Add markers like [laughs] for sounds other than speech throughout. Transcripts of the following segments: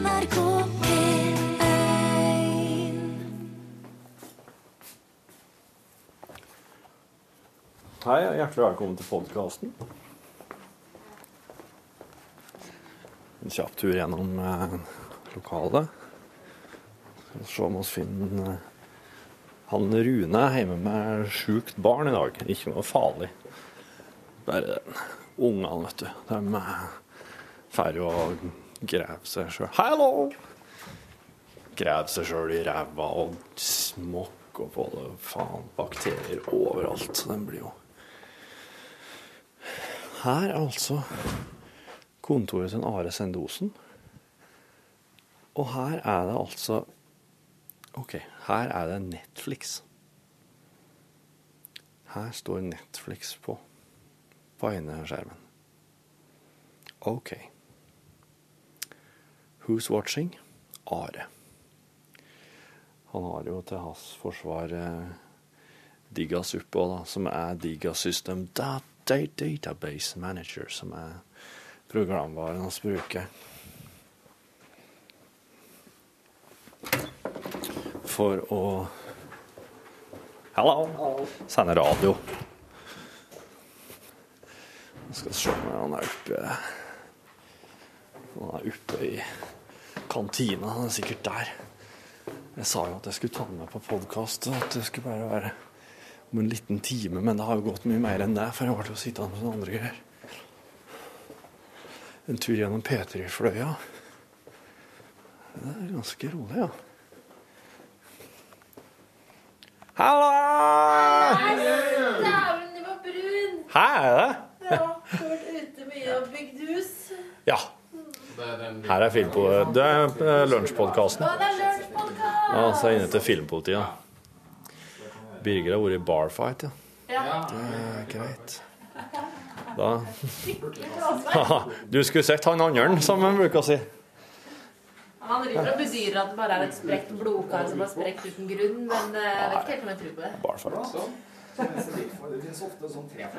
NRK P1 Hei, og hjertelig velkommen til podkasten. En kjapp tur gjennom eh, lokalet. Skal se om vi finner eh, han Rune er hjemme med sjukt barn i dag. Ikke noe farlig. Bare ungene, vet du. De eh, drar jo og graver seg sjøl Hallo! Graver seg sjøl i ræva og smokker på det. Faen, bakterier overalt. Den blir jo her er altså kontoret til Are Sendosen. Og her er det altså OK, her er det Netflix. Her står Netflix på på ene. OK. Who's watching? Are. Han har jo til hans forsvar eh, Digas oppå, da, som er Diga System Data Database Manager, som er programvaren hans bruker. For å Hallo! Sende radio. Jeg skal se om han er oppe Han er oppe i kantina. Han er sikkert der. Jeg sa jo at jeg skulle ta den med på podkast, at det skulle bare være om en liten time, men det har jo gått mye mer enn det, for jeg var til å sitte med sånne andre greier. En tur gjennom P3-fløya. Det er ganske rolig, ja. Hallo! Dæven, du var brun! Hæ, er det. Ja, vært ute mye og bygd hus. Ja. Her er film Det er eh, lunsjpodkasten. Er! Ja, så er jeg inne til filmpolitiet. Birger har vært i barfight, ja. Ja. Det er greit. Da [laughs] Du skulle sett han andre, som en bruker å si. Han driver og bedyrer at det bare er et sprekt blodkar som har sprekt uten grunn, men eh, jeg vet ikke helt om jeg tror på det. Barfight.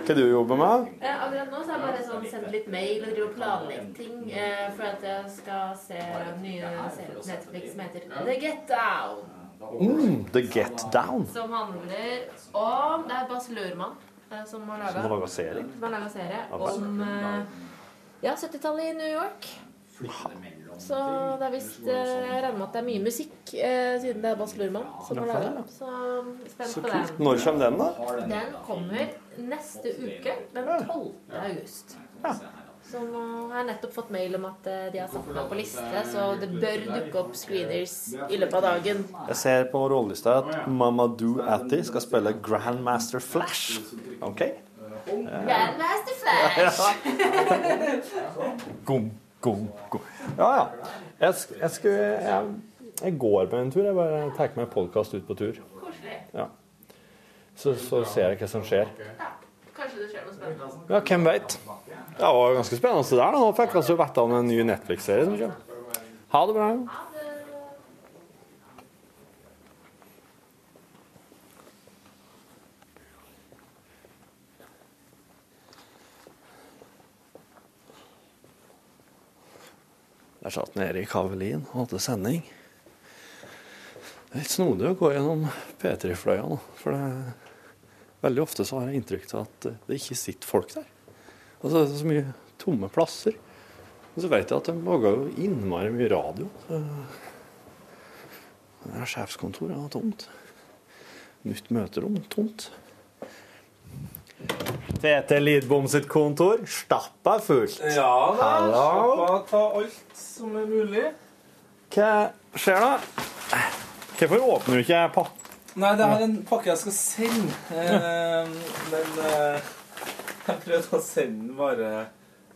Hva du jobber med? Ja, akkurat nå så har jeg bare sånn sendt litt mail og driver planlegger ting eh, for at jeg skal se nye serier på Netflix som heter The Get Down. Mm, The Get Down. Som handler om Det er Bas Lurman eh, som har laga serie. som har laget serie om eh, ja, 70-tallet i New York. Så det er visst eh, Jeg regner med at det er mye musikk, eh, siden det er Bas Lurman som har laga den. Så spent Så på den. Når kommer den, da? Den kommer neste uke, den 12. august. Så nå har nettopp fått mail om at eh, de har satt meg på liste, så det bør dukke opp screeners i løpet av dagen. Jeg ser på rollelista at Mamadou Atti skal spille Grandmaster Flash. OK? Grandmaster Flash! [laughs] Gom, gom, gom. Ja, ja. Jeg, jeg, skulle, jeg, jeg går på en tur. Jeg bare tar med podkast ut på tur. Ja. Så, så ser jeg hva som skjer. Ja, kanskje det skjer noe spennende. Ja, hvem veit? Det var ganske spennende det der. da. Nå fikk vi altså vite om en ny Netflix-serie som kommer. Ha det bra. Der satt Erik Havelin og hadde sending. Det er litt snodig å gå gjennom P3-fløya nå, for det, veldig ofte så har jeg inntrykk av at det ikke sitter folk der. Og det er så mye tomme plasser. Og så vet jeg at de lager jo innmari mye radio. Så det her sjefskontoret er tomt. Nytt møterom tomt. Tete Lidbom sitt kontor stappa fullt. Ja da. Stappa Slapp ta alt som er mulig. Hva skjer da? Hvorfor åpner du ikke pakka? Nei, det er en pakke jeg skal sende. Eh, men eh, jeg prøvde å sende den bare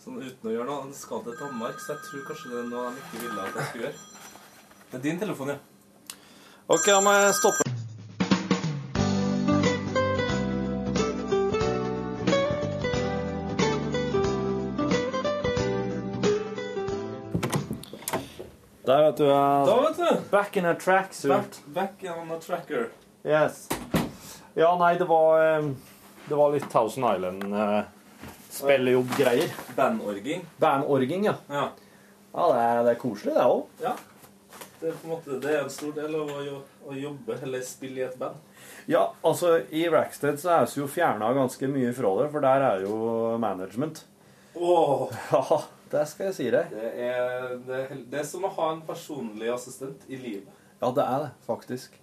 sånn uten å gjøre noe. Den skal til Danmark, så jeg tror kanskje det er noe de ikke ville at jeg skulle gjøre. Det er din telefon, ja. Ok, da må jeg stoppe. Der, vet du. Da, Uh, vet du. back in a tracksuit. Back, back on a tracker. Yes. Ja, nei, det var eh, Det var litt Thousand Island uh, spillejobb-greier. Bandorging. Bandorging, ja. Ja. Ja, det er, det er koselig, det òg. Ja. Det er på en måte det er en stor del av å, å jobbe eller spille i et band. Ja, altså, i Rackstead så er vi jo fjerna ganske mye fra det, for der er jo management. Åh, [laughs] Ja, det skal jeg si deg. det, er, det, det er som å ha en personlig assistent i livet. Ja, det er det, faktisk.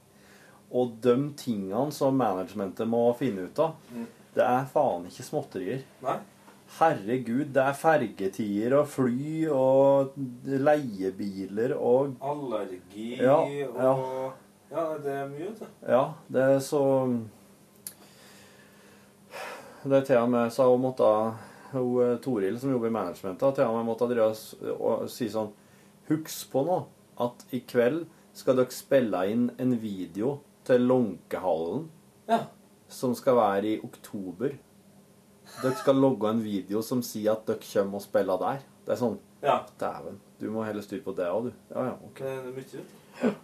Og de tingene som managementet må finne ut av, Mm. det er faen ikke småtterier. Nei? Herregud, det er fergetider og fly og leiebiler og Allergi Ja, og ja. Ja, det er mye, det. Ja, det er så Det er til og med så jeg måtte hun, eh, Toril, som jobber i managementet, til og med måtte drive og og si sånn Husk på nå at i kveld skal dere spille inn en video til Lånkehallen Ja. som skal være i oktober. Dere skal logge en video som sier at dere kommer og spiller der. Det er sånn ja. Dæven, du må heller styre på det òg, du. Ja, ja, ok. Det er mye, du.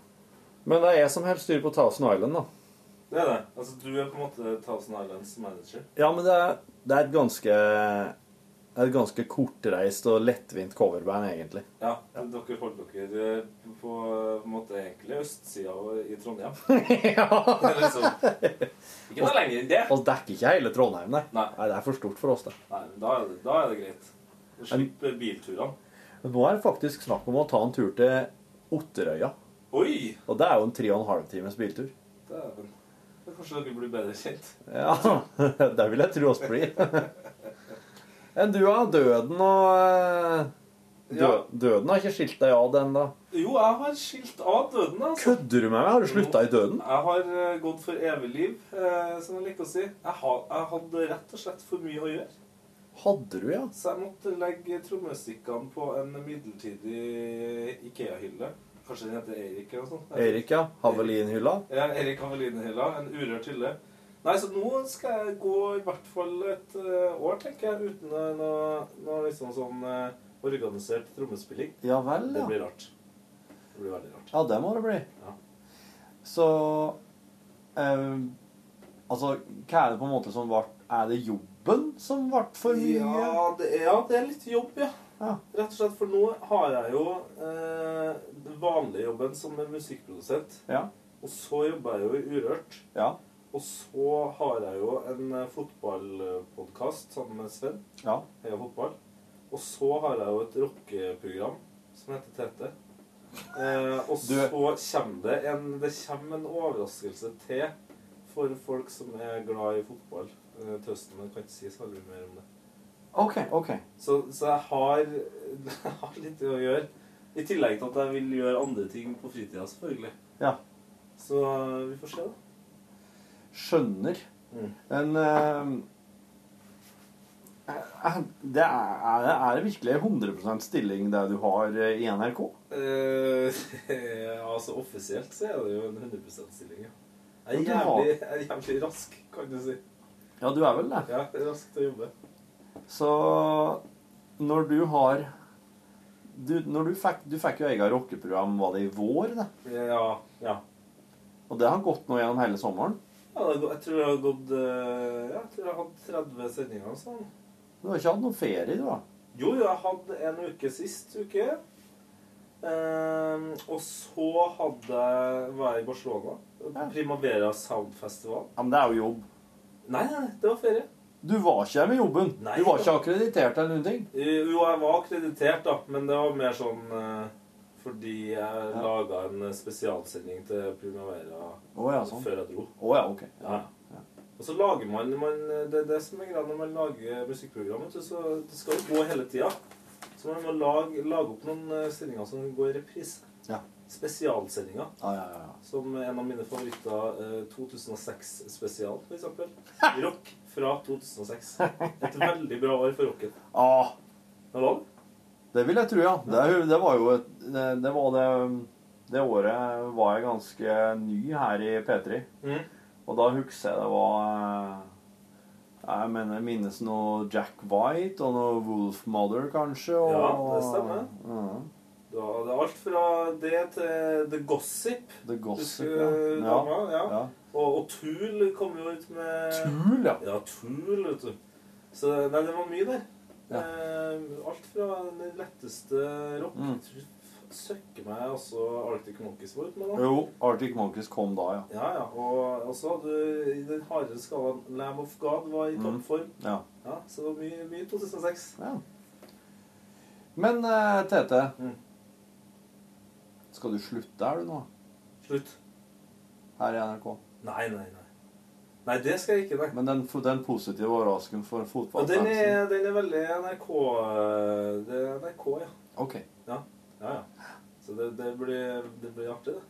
Men det er jeg som helst styrer på Thousand Island, da. Det er det. Altså, du er på en måte Thousand Islands manager. Ja, men det er, det er et ganske det er et ganske kortreist og lettvint coverband, egentlig. Ja, dere holdt dere på, på en måte egentlig østsida i Trondheim. [laughs] ja. Det er liksom Ikke noe lenger enn det. Vi dekker ikke hele Trondheim, nei. Nei. Nei, Det er for stort for oss, det. Nei, da er det, da er det greit. Slipp bilturene. Men nå er det faktisk snakk om å ta en tur til Otterøya. Oi! Og det er jo en tre og en halv times biltur. Dæven. Kanskje dere blir bedre kjent. Ja, [laughs] det vil jeg tro oss blir. [laughs] Enn du, da? Døden og eh, dø. Døden har ikke skilt deg av den, da? Jo, jeg har skilt av døden, altså. Kødder du med meg? Har du slutta i døden? Jeg har eh, gått for evig liv, eh, som jeg liker å si. Jeg, ha, jeg hadde rett og slett for mye å gjøre. Hadde du, ja? Så jeg måtte legge trommestikkene på en midlertidig Ikea-hylle. Kanskje den heter Eirik eller noe sånt. Erik, ja. Havelinhylla. Ja, Erik Haveline-hylla. En urørt hylle. Nei, så nå skal jeg gå i hvert fall et eh, år, tenker jeg, uten noe, noe, noe liksom sånn eh, organisert trommespilling. Ja vel, Det blir rart. Det blir veldig rart. Ja, det må det bli. Ja. Så eh, Altså, hva er det på en måte som ble Er det jobben som ble for mye? Ja det, er, ja, det er litt jobb, ja. Ja. Rett og slett, for nå har jeg jo eh, vanlige jobben som en musikkprodusent. Ja. Og så jobber jeg jo i Urørt. Ja. Og så har jeg jo en eh, fotballpodkast sammen med Sven. ja. Heia fotball. Og så har jeg jo et rockeprogram som heter Tete. Eh, og så kommer det en, det kommer en overraskelse til for folk som er glad i fotball eh, til høsten. Jeg kan ikke si så mye mer om det. OK. ok. Så, så jeg, har, [laughs] jeg har litt å gjøre. I tillegg til at jeg vil gjøre andre ting på fritida, selvfølgelig. Ja. Så eh, vi får se, da. Skjønner. Mm. Men uh, det er, er det- virkelig 100% stilling det du har i NRK? [laughs] Uh, altså offisielt så er det jo en 100% stilling, ja. Jeg er jævlig, jeg er jævlig rask, kan du si. Ja, du er vel det. Ja, rask til å jobbe. Så når du har du, du fikk, du fikk jo eget rockeprogram, var det i vår? det? Ja, ja. Og det har gått nå gjennom hele sommeren? ja det jeg tror jeg har gått eh, Ja, jeg tror jeg har hatt 30 sendinger. Sånn. Du har ikke hatt noen ferie, du? da? Jo, jo, jeg hadde en uke sist uke. Ehm, og så hadde var jeg i Barcelona. Ja. Primavera Sound Festival. Ja, Men det er jo jobb. Nei, nei, det var ferie. Du var ikke her med jobben. Nei, du var ikke akkreditert eller noen ting. Eh, Jo, jeg var akkreditert, da, men det var mer sånn eh, fordi jeg Ja. laga en spesialsending til Primavera oh, ja, sånn. før jeg dro. Oh, ja, ok. Ja. Og så lager man, man Det er det som er greia når man lager musikkprogram. Så det skal jo gå hele tida. Så man må lage, lage opp noen eh, sendinger som går i reprise. Ja. Spesialsendinger. Ja, ja, ja. Som en av mine favoritter, eh, 2006 spesial, for eksempel. [laughs] Rock fra 2006. Et veldig bra år for rocken. Ah, Det var det. det vil jeg tro, ja. Det, det var jo et det, var det Det året var jeg ganske ny her i P3. Mm. Og da husker jeg det var eh, Jeg mener, jeg minnes noe Jack White og noe Wolf Mother, kanskje. Og, Ja, det stemmer. Ja, Det det er alt fra det til The Gossip. The Gossip, du ja. dama? Ja. ja. Og, og Tool kom jo ut med Tool, ja. Ja, Tool, vet du. Så nei, det var mye der. Ja. Eh, alt fra den letteste rock Mm. Søkker meg også Arctic Monkeys var ute med, da. Jo, Arctic Monkeys kom da, ja. Ja, ja. Og og så hadde du i den hardere skalaen Lamb of God var i Mm. toppform. ja. Ja, så det var mye, mye 2006. ja. Men eh, Tete, Mm. Skal du slutte her du nå? Slutt. Her i NRK? Nei, nei, nei. Nei, det skal jeg ikke, nei. Men den, den positive overraskelsen for den fotballfansen er, den er veldig NRK eh, Det er NRK, ja. Ok. Ja, ja. ja. Så det, det, blir, det blir artig, det.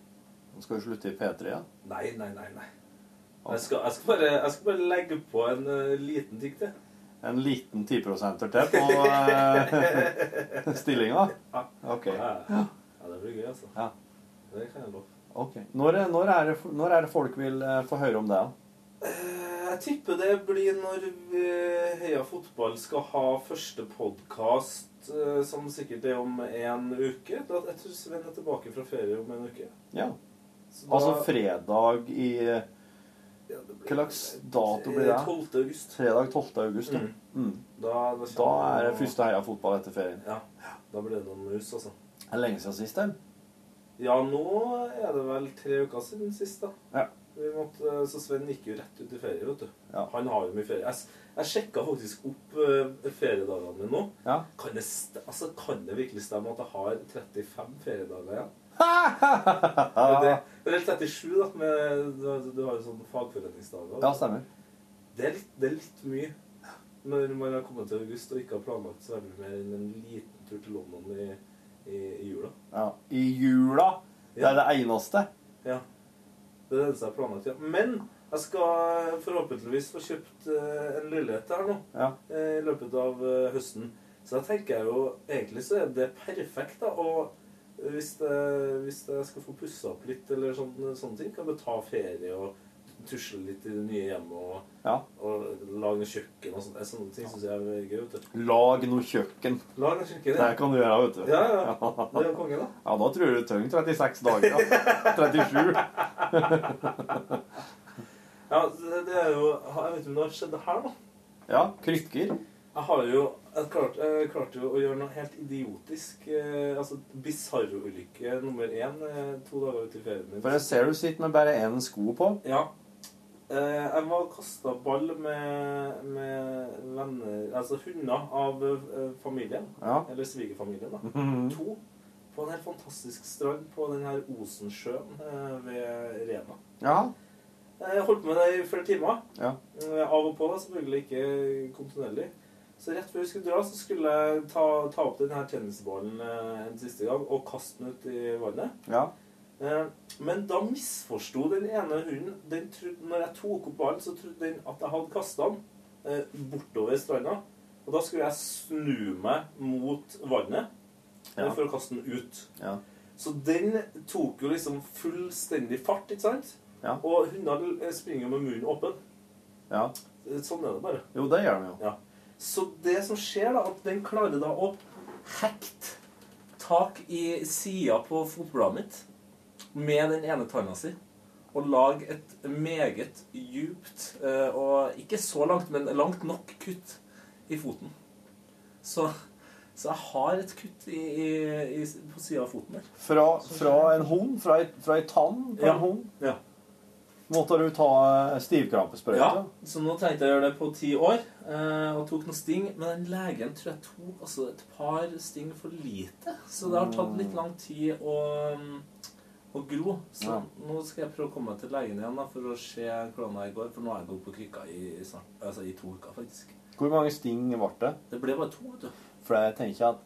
Nå skal du slutte i P3 igjen? Nei, nei, nei. nei. Jeg skal, jeg, skal bare, jeg skal bare legge på en uh, liten ting til. En liten 10 til på uh, [laughs] stillinga? Ja. Ok. Ja, ja. ja, det blir gøy, altså. Ja. Det kan jeg love. ok. Når, når, er det, når er det folk vil eh, få høre om det? da? Eh, Jeg tipper det blir når vi, Heia Fotball skal ha første podkast, som sikkert er om en uke. Da, jeg tror Sven er tilbake fra ferie om en uke. Ja. Så Altså fredag i ja, det blir- Hva slags dato blir det? 12. august. Fredag 12. august. Da, Mm. mm. Da, da, da er det første Heia fotball etter ferien. Ja, da blir det noen mus, altså. Det er lenge siden sist. den. Ja, nå er det vel tre uker siden sist, da. Ja. Vi måtte, så Sven gikk jo rett ut i ferie, vet du. Ja. Han har jo mye ferie. Jeg, jeg sjekka faktisk opp uh, feriedagene mine nå. Ja. Kan det, altså, kan det virkelig stemme at jeg har 35 feriedager igjen? [laughs] Det, det er 37, da. Med, du, har- du har jo sånne fagforeningsdager. ja, stemmer. Det er, litt, det er litt mye når man har kommet til august og ikke har planlagt så veldig mer enn en liten tur til London i, i, i jula. Ja. I jula. Det er det eneste. Ja. Det er det eneste jeg har planlagt. Ja. Men jeg skal forhåpentligvis få kjøpt eh, en leilighet her nå Ja. eh, i løpet av eh, høsten. Så da tenker jeg jo egentlig så er det perfekt, da. Og hvis, det, hvis jeg skal få pussa opp litt eller sånne, sånne ting, kan jeg ta ferie og tusle litt i det nye hjemmet og, Ja. og lage noe kjøkken og sånt. Sånne ting syns jeg er gøy. vet du. Lag noe kjøkken. Lag noe kjøkken, Det ja. kan du gjøre, vet du. Ja, ja. [laughs] Det er jo konge, da. Ja, da tror jeg du trenger 36 dager. Ja. [laughs] 37. [laughs] Ja, det, det er jo Jeg vet ikke om det har skjedd det her, da. Ja, krykker. Jeg har jo jeg klarte, jeg klarte jo å gjøre noe helt idiotisk. Eh, altså Bisarro-ulykke nummer én eh, to dager ut i ferien min. For jeg ser du sitter med bare én sko på. Ja. Eh, jeg var kasta ball med, med venner Altså hunder av eh, familien. Ja. Eller svigerfamilien, da. Mhm. To. På en helt fantastisk strand på den her Osensjøen eh, ved Rena. Ja. Jeg holdt på med det i flere timer. Ja. Av og på, da, selvfølgelig ikke kontinuerlig. Så rett før vi skulle dra, så skulle jeg ta, ta opp den her tennisballen en siste gang og kaste den ut i vannet. Ja. Eh, Men da misforsto den ene hunden den Når jeg tok opp ballen, så trodde den at jeg hadde kasta den eh, bortover stranda. Og da skulle jeg snu meg mot vannet eh, Ja. for å kaste den ut. Ja. Så den tok jo liksom fullstendig fart, ikke sant? Ja. Og hunder springer jo med munnen åpen. ja. Sånn er det bare. Jo, det gjør de jo. Ja. Så det som skjer, da, at den klarer da å hekte tak i sida på fotbladet mitt med den ene tanna si. Og lage et meget djupt eh, og ikke så langt, men langt nok kutt i foten. Så, så jeg har et kutt i, i, på sida av foten der. Fra, fra en hund? Fra ei, tann på Ja. en hund? Ja. Måtte du ta eh, stivkrampesprøyte? Ja, så nå tenkte jeg å gjøre det på ti år, eh, og tok noen sting. Men den legen tror jeg tok altså, et par sting for lite. Så det har tatt litt lang tid å, å gro. Så Ja. nå skal jeg prøve å komme meg til legen igjen da, for å se hvordan jeg går. For nå har jeg gått på krykka i, snart, altså, i to uker, faktisk. Hvor mange sting ble det? Det ble bare to, vet du. For jeg tenker at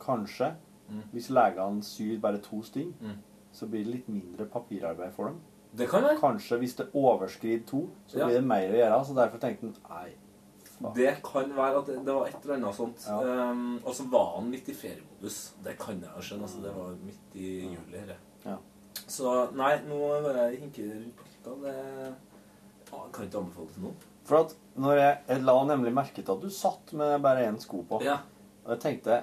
kanskje, Mm. hvis legene syr bare to sting, Mm. så blir det litt mindre papirarbeid for dem. Det kan være. Kanskje hvis det overskrider to, så Ja. blir det mer å gjøre. Så derfor tenkte han nei. faen. Det kan være at det, det var et eller annet sånt. Ja. Um, og så var han litt i feriemodus. Det kan jeg skjønne. Altså, det var midt i juli. Her. Ja. Så nei, nå bare hinker rundt klokka. Det ja, jeg kan ikke anbefale til noen. For at når jeg, jeg la nemlig merke til at du satt med bare én sko på. Ja. Og jeg tenkte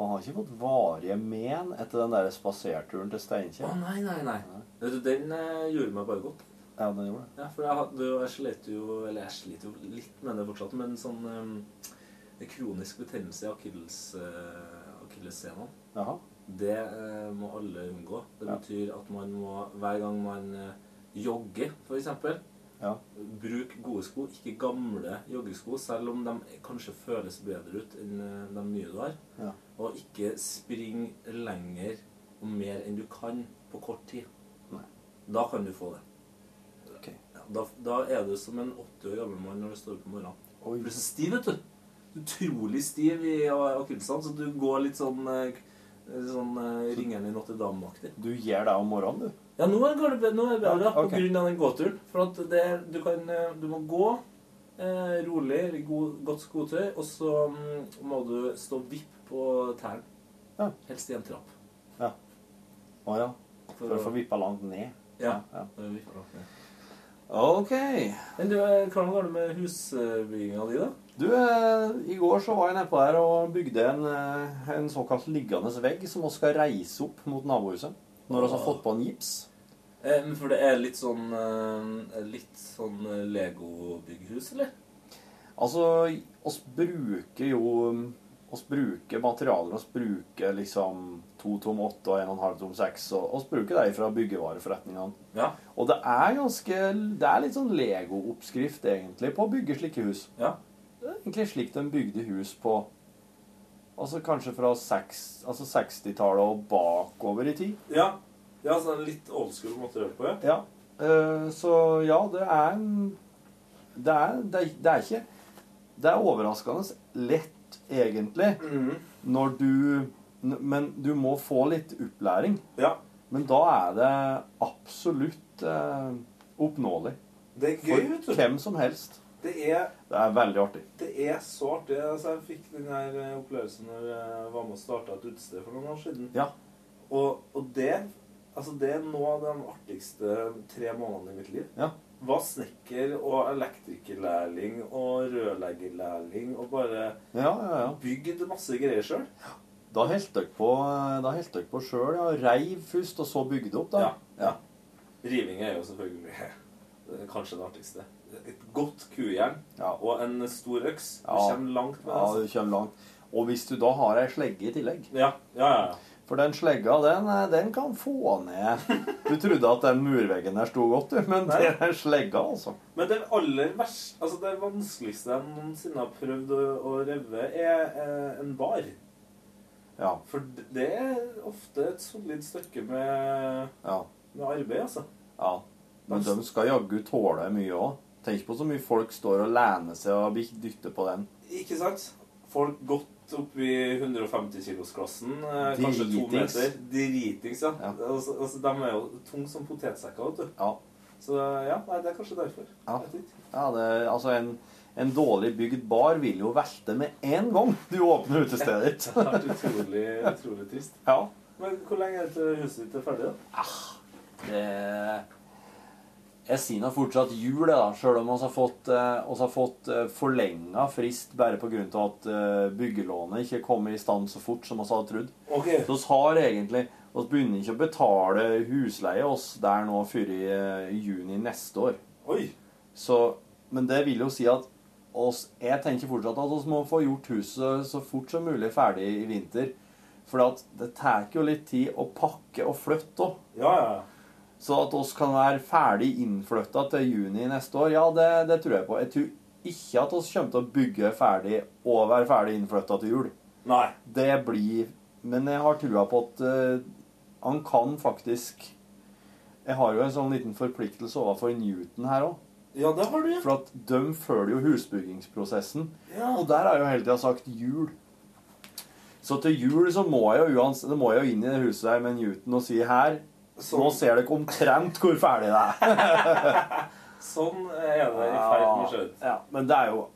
han har ikke fått varige men etter den der spaserturen til Å nei, nei, nei, nei. Vet du, Den eh, gjorde meg bare godt. Ja, den gjorde det. Ja, for jeg, du, jeg sliter jo Eller jeg sliter jo litt med det fortsatt, men sånn um, kronisk betennelse i akilles, eh. Det eh, må alle unngå. Det Ja. betyr at man må, hver gang man eh, jogger, f.eks., Ja. bruk gode sko, ikke gamle joggesko, selv om de kanskje føles bedre ut enn eh, de nye du har. Ja. Og ikke spring lenger og mer enn du kan på kort tid. Nei. Da kan du få det. Okay. Da, da er du som en 80 år gammel mann når du står opp om morgenen. Oi. Du blir så stiv, vet du. Utrolig stiv i akillesene, så du går litt sånn eh, Sånn uh, ringeren i Notre Dame-aktig. Du gjør det om morgenen, du? Ja, nå er det, be- nå er det bedre Ja, på ok. grunn av den gåturen. For at det, du, kan, eh, du må gå eh, rolig, god, godt skotøy, og så mm, må du stå vipp på tærne. Ja. Helst i en trapp. Ja. Å ja. For å få vippa langt ned. Ja. ja. det er vipp langt ned. Ok. Men du, eh, hvordan går det med husbygginga di, da? Du, eh, i går så var jeg nedpå der og bygde en, eh, en såkalt liggende vegg som vi skal reise opp mot nabohuset. Når vi har fått på en gips. For det er litt sånn Litt sånn Lego-bygghus, eller? Altså, oss bruker jo oss bruker materialer, oss bruker liksom 2 tom 8 og 1,5 tom 6, og oss bruker de fra byggevareforretningene. Ja. Og det er ganske, det er litt sånn Lego-oppskrift egentlig på å bygge slike hus. Ja. Det er egentlig slik de bygde hus på, altså kanskje fra altså 60-tallet og bakover i tid. Ja, ja så det er litt old school måte å gjøre det på, ja. Eh, så ja, det er en det er, det, er, det er ikke Det er overraskende lett, egentlig, Mhm. når du Men du må få litt opplæring. Ja. Men da er det absolutt eh, oppnåelig. Det er gøy, For vet du. hvem som helst. Det er, Det er veldig artig. det er så artig. Altså, jeg fikk den her eh, opplevelsen når jeg var med og starta et utested for noen år siden. Ja. Og, og det Altså, det er noe av de artigste tre månedene i mitt liv. Ja. Var snekker og elektrikerlærling og rørleggerlærling og bare Ja, ja, ja. bygd masse greier sjøl. Da holdt dere på, da på sjøl, ja. Reiv først, og så bygde opp, da. Ja, ja. Riving er jo selvfølgelig eh, kanskje det artigste. Et godt kujern Ja. og en stor øks. Du Ja. kommer langt med det. Altså. du kommer langt. Og hvis du da har ei slegge i tillegg Ja, ja, ja. For den slegga, den, eh, den kan få ned Du trodde at den murveggen der sto godt, du, men det er slegga, altså. Men det aller verste, altså det vanskeligste jeg noensinne har prøvd å, å reve, er eh, en bar. Ja. For det er ofte et solid stykke med, Ja. med arbeid, altså. ja. Men de skal jaggu tåle mye òg. Tenk på så mye folk står og lener seg og dytter på den. Ikke sant? Folk godt opp i 150 kilos-klassen, eh, kanskje to meter. Dritings, ja. Ja. Altså, altså, de er jo tunge som potetsekker, vet du. Ja. Så ja, nei, det er kanskje derfor. Ja. Ja det, altså, en, en dårlig bygd bar vil jo velte med en gang du åpner utestedet ditt. [laughs] Det har vært utrolig, utrolig trist. Ja. Men hvor lenge er det til huset ditt er ferdig, da? Det Jeg sier nå fortsatt jul, da, sjøl om vi har fått, eh, har fått eh, forlenga frist bare pga. at eh, byggelånet ikke kommer i stand så fort som vi hadde trodd. Ok. Så vi har egentlig Vi begynner ikke å betale husleie oss der nå før i juni neste år. Oi. Så, men det vil jo si at oss, jeg tenker fortsatt at vi må få gjort huset så fort som mulig ferdig i vinter. For det tar jo litt tid å pakke og flytte òg. Ja, ja. Så at oss kan være ferdig innflytta til juni neste år, ja, det, det tror jeg på. Jeg tror ikke at oss kommer til å bygge ferdig og være ferdig innflytta til jul. Nei. Det blir Men jeg har trua på at uh, han kan faktisk Jeg har jo en sånn liten forpliktelse overfor Newton her òg. Ja, det har du, ja. For at de følger jo husbyggingsprosessen. ja. Og der har jeg jo hele tida sagt jul. Så til jul så må jeg jo uansett, må jeg jo inn i det huset der med Newton og si her Nå Sånn, ser dere omtrent hvor ferdig det er. [laughs] sånn er det i ferd med å skje ut. Ja, men det er jo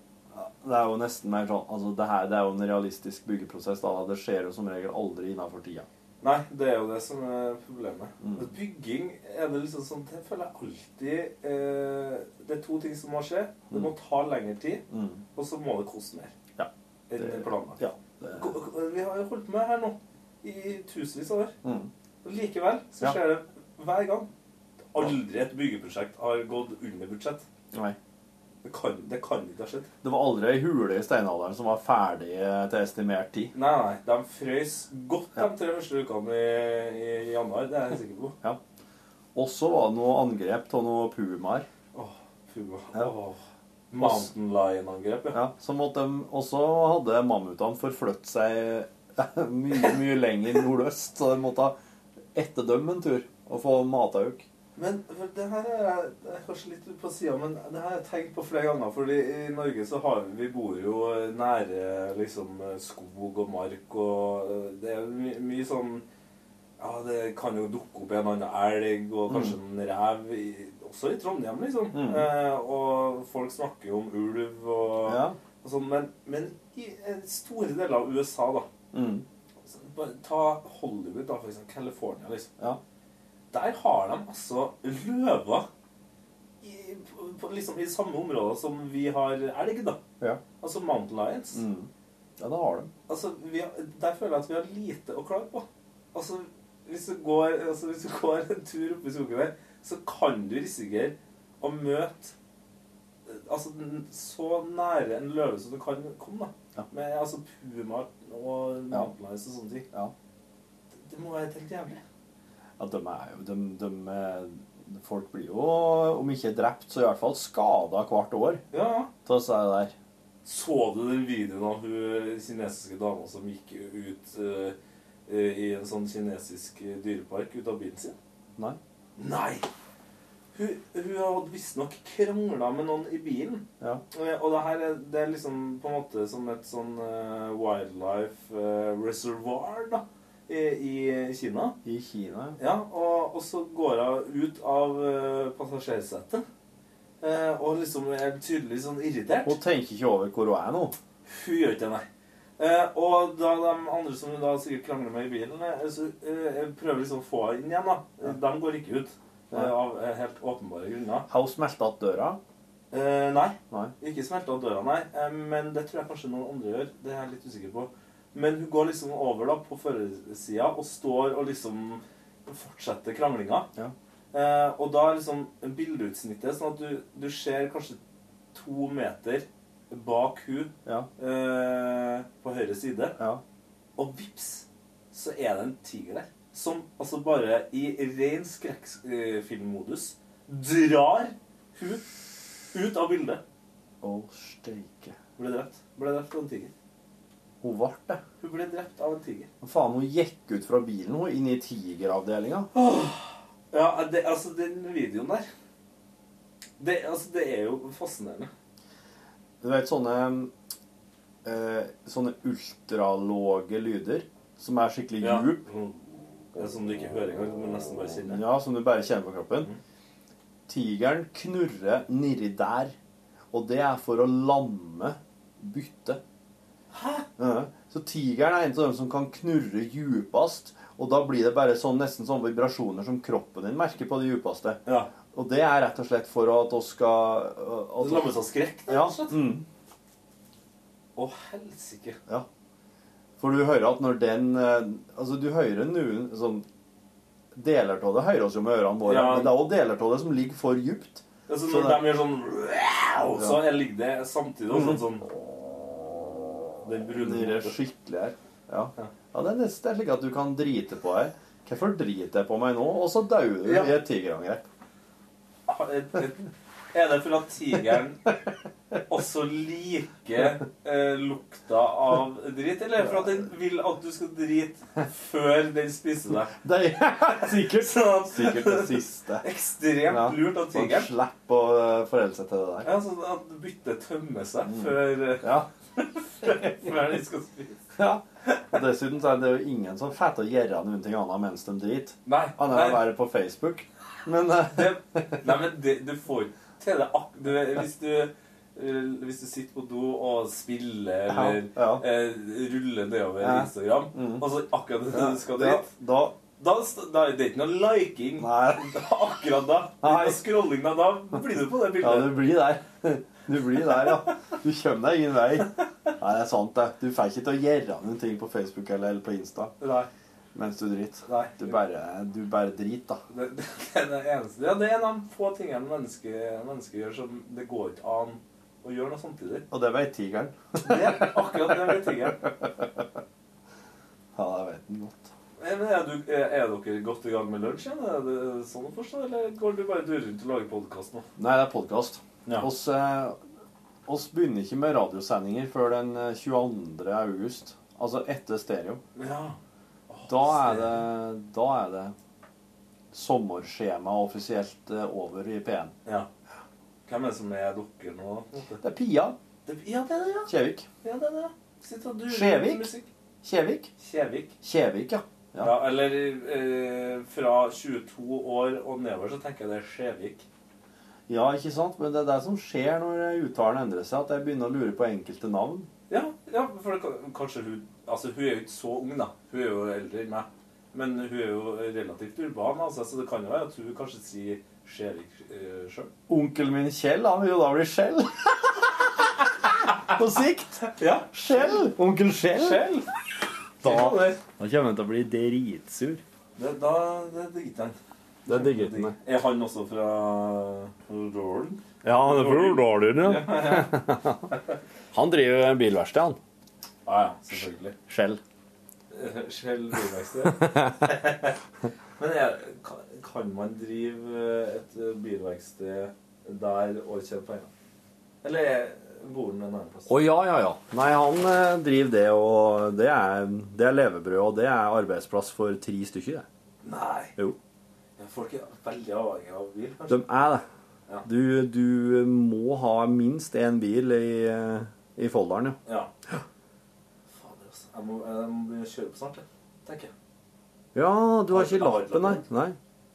det er jo nesten mer sånn altså det, her, det er jo en realistisk byggeprosess. da, Det skjer jo som regel aldri innafor tida. Nei, det er jo det som er problemet. Mm. Bygging er det liksom sånn Jeg føler alltid eh, Det er to ting som må skje. Det må ta lengre tid, Mm. og så må det koste mer. Ja. Enn Det- planlagt. Ja. Det, Vi har jo holdt med her nå i tusenvis av år. mm. Likevel så Ja. skjer det hver gang. Aldri et byggeprosjekt har gått under budsjett. Nei. Det kan, det kan ikke ha skjedd. Det var aldri ei hule i steinalderen som var ferdig til estimert tid. Nei, nei. De frøs godt Ja. de tre første ukene i, i januar. Det er jeg sikker på. Og så var det noe angrep av noe pumaer. Åh, puma. Ja. Åh. Mountain lion-angrep, ja. Ja, så måtte de, også hadde mammutene forflyttet seg [laughs] mye, mye lenger nordøst, så de måtte etterdømme en tur og få matauk. Men for det her er, det er kanskje litt på sida, men det har jeg tenkt på flere ganger. fordi i Norge så har vi, vi bor jo nære liksom skog og mark, og eh, det er my, mye sånn Ja, det kan jo dukke opp en annen elg og kanskje en rev, i, også i Trondheim, liksom. Mm. Eh, og folk snakker jo om ulv og, Ja. og sånn, men, men i eh, store deler av USA, da Mm. Ta Hollywood, da, for eksempel. California, liksom. Ja. Der har de altså løver i, på, liksom, i samme områder som vi har elg, da. Ja. Altså Mountain Lions. Mm. Ja, det har de. Altså, vi har, der føler jeg at vi har lite å klage på. Altså, hvis du går, altså, hvis du går en tur oppe i skogen der, så kan du risikere å møte eh, altså, så nære en løve som du kan komme, da. Ja. Men altså, puma og mountain lions og sånne ting. Ja. Det, det må være helt jævlig. Ja, de er jo de, de, er- Folk blir jo, om ikke drept, så i hvert fall skada hvert år Ja, ja. til å si det der. Så du den videoen av hun kinesiske dama som gikk ut eh, i en sånn kinesisk dyrepark ut av bilen sin? Nei. Nei! Hun, hun hadde visstnok krangla med noen i bilen. Ja. Eh, Og det her er, det er liksom på en måte som et sånn uh, wildlife uh, reservoir da, i, i Kina. I Kina. Ja, og, og så går hun ut av uh, passasjersetet. Uh, og liksom er tydelig sånn irritert. Hun tenker ikke over hvor hun er nå. Hun gjør ikke det, nei. Uh, og da de andre som hun da sikkert krangler med i bilen, så eh, prøver liksom å få henne igjen. da. De går ikke ut. Eh, av eh, helt åpenbare grunner. Har hun smelta igjen døra? Eh, nei. Nei. Ikke smelta av døra, nei. Eh, men det tror jeg kanskje noen andre gjør. Det er jeg litt usikker på. Men hun går liksom over da på førersida og står og liksom fortsetter kranglinga. Ja. Eh, og da er liksom bildeutsnittet sånn at du, du ser kanskje to meter bak hun Ja. eh, på høyre side. Ja. Og vips, så er det en tiger der. Som altså bare i ren skrekkfilmmodus drar hun ut av bildet. Å, steike. Ble drept. Ble drept av en tiger. Hun ble det. Hun ble drept av en tiger. Men faen, hun gikk ut fra bilen hun, inn i tigeravdelinga. Ja, det, altså, den videoen der det, altså, det er jo fascinerende. Du vet sånne eh, Sånne ultralåge lyder som er skikkelig Ja. djup. Er Som du ikke hører engang, men nesten bare kjenner. Ja, som du bare kjenner på kroppen. Tigeren knurrer nedi der, og det er for å lamme byttet. Ja. Så tigeren er en av dem som kan knurre djupest, og da blir det bare sånn, nesten sånne vibrasjoner som kroppen din merker på det djupeste. Ja. Og det er rett og slett for at vi skal at Det lammes av skrekk. Ja. og slett. Mm. Å, helsike. Ja. For du hører at når den eh, Altså, du hører noen sånn Deler av det hører oss jo med ørene våre, Ja. men det er òg deler av det som ligger for djupt. Altså, Så når det- de gjør sånn wow, så jeg ligger det samtidig også sånn sånn Den brune Det skikkelig her. Ja. Ja. ja, det er nesten slik at du kan drite på her. Hvorfor driter jeg på meg nå? Og så dauer du Ja. i et tigerangrep. Er det for at tigeren også liker eh, lukta av drit, eller er det for at den vil at du skal drite før den spiser deg? Det er [laughs] sikkert, Sånn sikkert det siste. Ekstremt Ja. lurt av Man tigeren. slipper å eh, forholde seg til det der. Ja, sånn at byttet tømmer seg Mm. før, eh, Ja. [laughs] før den skal spise. ja. Og dessuten så er det jo ingen som får til å gjøre noen ting annet mens de driter. Annet enn å være på Facebook. Men eh, det, nei men det, du får ikke til det du, hvis, du, eh, hvis du sitter på do og spiller ja, eller ja. eh, ruller nedover Ja. Instagram, Mm. og så akkurat når du skal ja, dit da Da, da er det ikke noe liking Nei. [laughs] akkurat da. Nei. scrolling da. Da blir du på det Ja, du blir der. [laughs] Du blir der, ja. Du kommer deg ingen vei. Nei, det er sant, det. Du får ikke til å gjøre noen ting på Facebook eller eller på Insta Nei. Mens du driter. Nei. Du bare, du bare driter, da. Det, det er det eneste. Ja, det er en av de få tingene mennesker, menneske gjør som det går ikke an å gjøre noe samtidig. Og det vet tigeren. Det, akkurat det vet tigeren. Ja, det vet den godt. Eh, Men er, du, er er dere godt i gang med lunsj igjen? Er det sånn å forstå, eller går du bare durer rundt og lager podkast nå? Nei, det er podkast. Ja. Oss, eh, oss begynner ikke med radiosendinger før den eh, 22. august. Altså etter stereo. Ja. Da er det, da er det sommerskjema offisielt eh, over i P1. Ja. Hvem er det som er dere nå? Det er Pia Det, ja, det er det, ja. Kjevik. ja det er det. Sitt og durer Kjevik. musikk. Kjevik? Kjevik. Kjevik, ja. Ja. Ja. eller eh, fra 22 år og nedover så tenker jeg det er Skjevik. Ja, ikke sant? Men det er det som skjer når uttalen endrer seg, at jeg begynner å lure på enkelte navn. Ja, ja for det, kanskje hun Altså, hun er jo ikke så ung, da. Hun er jo eldre enn meg. Men hun er jo relativt urban, altså, så det kan jo være at hun kanskje sier Skjevik uh, sjøl. Onkelen min Kjell, han vil jo da bli Skjell. [laughs] På sikt. Ja. Skjell! Onkel Skjell. Skjell. Da, Da, kommer han til å bli dritsur. det, da det digger han. Det digger han. Er han også fra Rollen? Ja, han er fra Årdalen, ja. [laughs] Han driver bilverksted, han. Ja, ja, selvfølgelig. Skjell. Eh, [laughs] Skjell bilverksted. [laughs] Men er, kan, man drive et eh, bilverksted der og tjene penger? Eller er- bor han en annen plass? Å ja, ja, ja. Nei, han eh, driver det, og det er, det er levebrød, og det er arbeidsplass for tre stykker, det. Nei. Jo. Folk er veldig avhengig av bil, kanskje? De er det. Ja. Du, du må ha minst én bil i, eh, i folderen, ja. Ja. Jeg må, jeg må begynne å kjøre på snart, jeg. tenker jeg. Ja, du har ikke har lappen, nei. nei.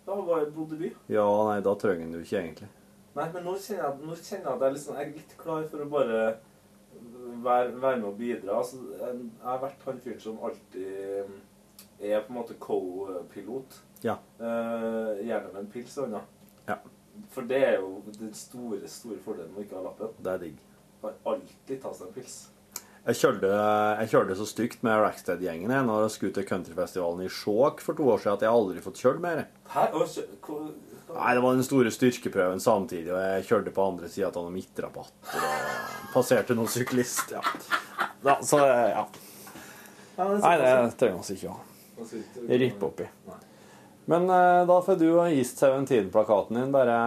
Da var jeg bodd i by. Ja, nei, da trenger du ikke egentlig. Nei, men nå kjenner jeg, nå kjenner jeg at jeg, liksom, jeg er litt klar for å bare være, være med og bidra. Altså, jeg, jeg har vært han fyren som alltid er på en måte co-pilot. Ja. Eh, gjerne med en pils i hånda. Ja. For det er jo den store store fordelen med å ikke ha lappen. Det er digg. Kan alltid ta seg en pils. Jeg kjørte, jeg kjørte så stygt med Rackstead-gjengen når jeg skulle til countryfestivalen i Skjåk for to år siden at jeg aldri fått kjørt mer. Hæ? Nei, Det var den store styrkeprøven samtidig, og jeg kjørte på andre sida av noen midtrabatter og passerte noen syklist. Ja. Da, så ja. Nei, det trenger vi ikke å rippe opp i. Men eh, da får du og East Seventeen-plakaten din bare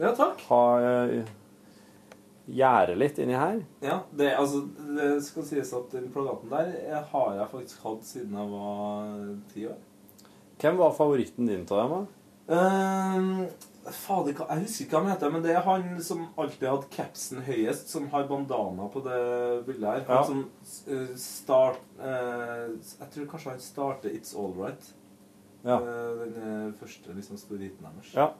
Ja, takk. ha gjerde litt inni her. Ja, det, altså, det skal sies at den plakaten der jeg har jeg faktisk hatt siden jeg var ti år. Hvem var favoritten din av dem? da? Uh, fader, jeg husker ikke hva han heter, men det er han som alltid hadde capsen høyest, som har bandana på det bildet her. Han Ja. som eh, start uh, Jeg tror kanskje han starter It's All Right. Ja. Eh, den eh, første liksom, store hiten deres. Ja.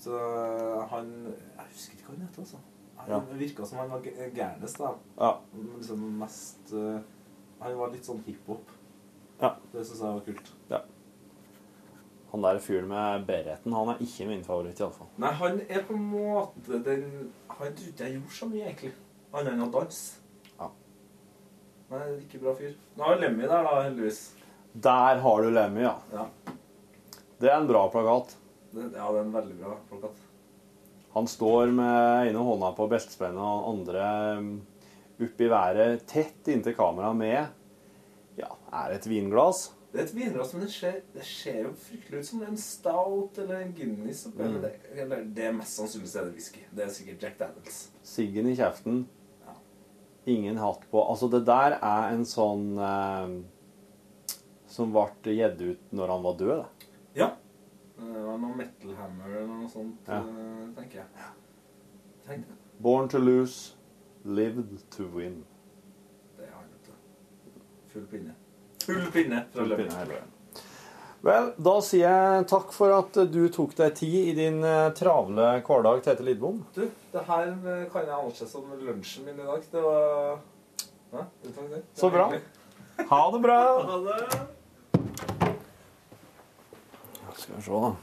Så eh, han Jeg husker ikke hva han heter, altså. Han Det virka som han var gæ- gærnest, da. ja. Liksom mest uh, Han var litt sånn hiphop. Ja. Det syns jeg var kult. Han der fyren med bereten, han er ikke min favoritt, iallfall. Nei, han er på en måte den Han trodde ikke jeg gjorde så mye, egentlig. Annet enn å danse. Ja. Nei, ikke bra fyr. Nå har Lemmy der, da, heldigvis. Der har du Lemmy, ja. Ja. Det er en bra plakat. Det, ja, det er en veldig bra plakat. Han står med ene hånda på beltespennet og den andre um, opp i været, tett inntil kameraet med Ja, er det et vinglass? Det er et vinglass, men det ser, det ser jo fryktelig ut som en stout eller en Guinness. Mm. eller det, eller det er mest sannsynligvis er det whisky. Det er sikkert Jack Daniels. Siggen i kjeften. Ja. Ingen hatt på. Altså, det der er en sånn eh, som ble gitt ut når han var død. Da. Ja. Det var noe Metal Hammer eller noe sånt, Ja. eh, tenker jeg. Tenk det. Born to lose, lived to win. Det er han, vet du. Full pinne. Full pinne fra Full pinne hele veien. Vel, da sier jeg takk for at du tok deg tid i din eh, travle hverdag, Tete Lidbom. Du, det her eh, kan jeg anse som lunsjen min i dag. Det var. Det Så bra. Ha det bra! [laughs] Ha det. Skal vi se.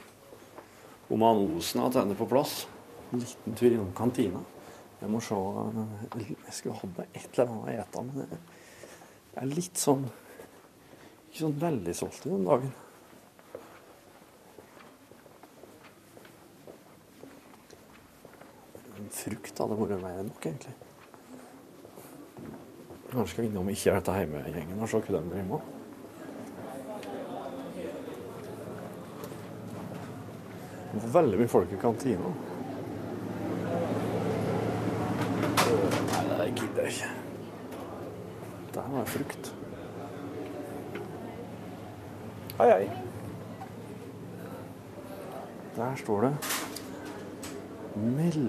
Om han Osen har tenner på plass. En liten tur innom kantina. Jeg må se Jeg skulle hatt meg et eller annet å ete, men jeg er litt sånn Ikke sånn veldig solgt i den dagen. En Frukt hadde vært mer enn nok, egentlig. Kanskje skal vi innom ikke dette hjemmegjengen og se hva de driver med. Det var veldig mye folk i kantina. Nei, det gidder jeg ikke. Der var frukt. Hei, hei. Der står det Mel...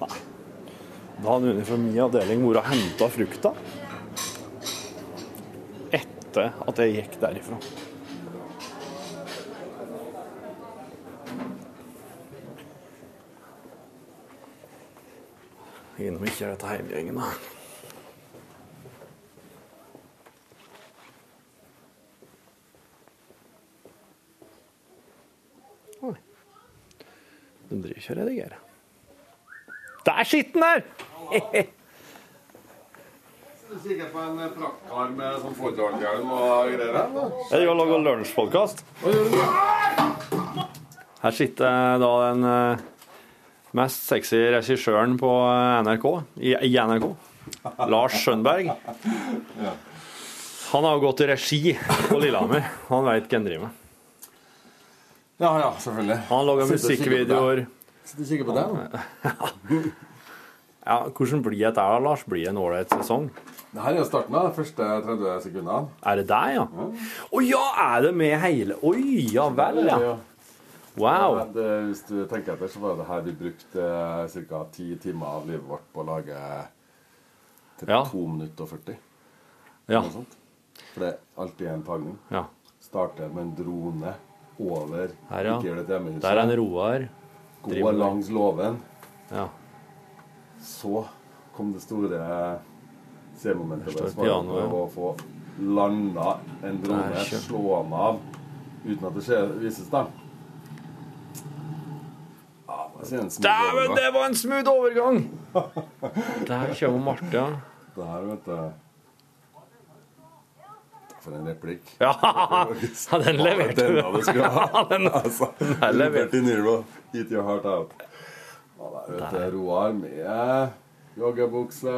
Nei. Da hadde noen fra min avdeling og henta frukta etter at jeg gikk derifra. Innom ikke er dette heimgjengen, da. Oi. De driver ikke og redigerer. Der sitter den der! [laughs] Du sikker på en praktkar med sånn fotballhjelm og greier? Jeg driver og lager lunsjpodkast. Her sitter da en eh, mest sexy regissøren på NRK, i, i NRK. Lars Skjønberg. Han har jo gått i regi på Lillehammer. Han veit hva han driver med. Ja, ja, selvfølgelig. Han lager musikkvideoer. Sitter og kikker på deg nå. [laughs] Ja, hvordan blir dette, da, Lars? Blir det en ålreit sesong? Det her er jo starten av de første 30 sekundene. Er det deg, ja? Å ja, er det med hele Oi, ja vel, ja. Wow. Det, hvis du tenker etter, så var det her vi brukte ca. 10 timer av livet vårt på å lage til Ja. 2 minutter og 40. Ja. For det er alltid en tagning. ja. Starter med en drone over Her, ja. Ikke gjør det til hjemmehuset. Der er en Roar. Gå langs låven. Ja. Så kom det store C-momentet. Det å få landa en drone, slå den av uten at det vises, da. Ja, jeg sier en smooth Dæven, det var en smooth overgang! [laughs] Der kommer Marte. Der, vet du. For en replikk. Ja, [laughs] den leverte du. hadde skulle [laughs] ha. Den- altså, den leverte. du Niro, eat your heart out. Der, vet du, Roar med joggebukse,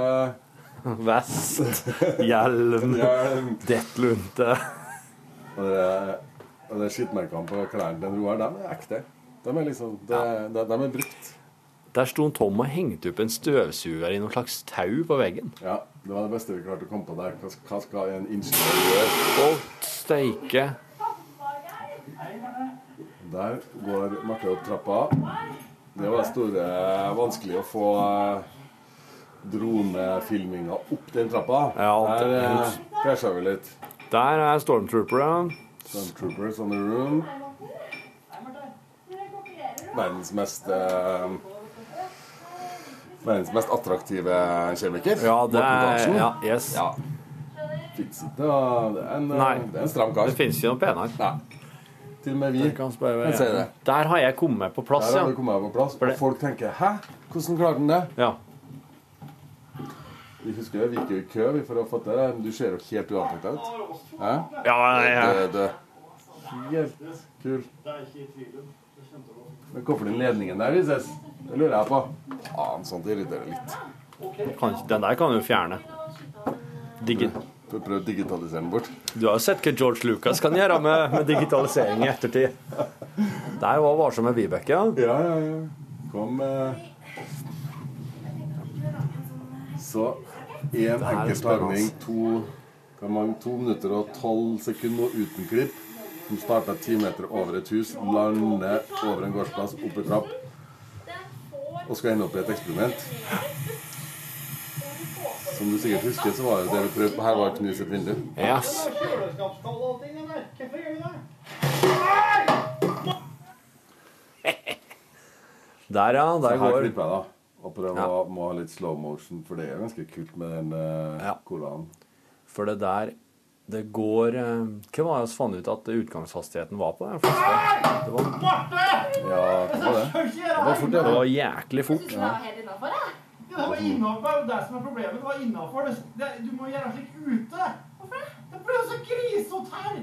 Vest, hjelm, hjelm dettlunte. Og det, og det skittmerkene på klærne til Roar, de er ekte. De er liksom, de, de, de er brukt. Der sto en Tom og hengte opp en støvsuger i noe slags tau på veggen. Ja, det var det beste vi klarte å komme på der. Hva, hva skal en ingeniør gjøre? Å, steike. Der går Marte opp trappa. Det var store vanskelig å få eh, dronefilminga opp den trappa. Ja, Der eh, krasja vi litt. Der er Stormtrooper, ja. Stormtroopers on the room. Verdens mest eh, Verdens mest attraktive kjemiker. Ja, det er ja, Yes. Ja. Fins ikke noe Det er en, Nei. det er en stram kar. Det finnes ikke noe penere. Nei. Til og med vi. Kan ser det. Der har jeg kommet på plass, Der har ja. kommet på plass. Og folk tenker 'hæ, hvordan klarte han det?' ja. Vi husker vi gikk jo i kø vi, for å få til det, du ser jo helt uantrykta ut. Hæ? Ja, ja, Det, det. Helt kul. Men hvorfor den ledningen der vises, det lurer jeg på. Faen, sånt irriterer litt. Kan, den der kan du fjerne. Digi Prøv prøv å digitalisere den bort. du har jo sett hva George Lucas kan gjøre med, med digitalisering i ettertid. Der var varsom med Vibeke, ja. Ja, ja, ja. Kom eh. Så én enkelt enkel tagning, to, to minutter og tolv sekunder uten klipp. Som starta ti meter over et hus, lander over en gårdsplass, opp en trapp. Og skal ende opp i et eksperiment. Som du sikkert husker, så var jo det vi prøvde på her, var å knuse et vindu. Yes. [laughs] Der, ja. Så Der her går klipper jeg, da. Og prøver Ja. å må ha litt slow motion, for det er ganske kult med den uh, Ja. colaen. For det der Det går eh, Hva var det vi fant ut at utgangshastigheten var på den første? Det var, Ja, det var det. Det var fort, det var jæklig fort. Ja, det var innafor, det er det som er problemet. Det var innafor. Det, det, du må gjøre slik ute. Hvorfor det? Det blir jo så grisete her.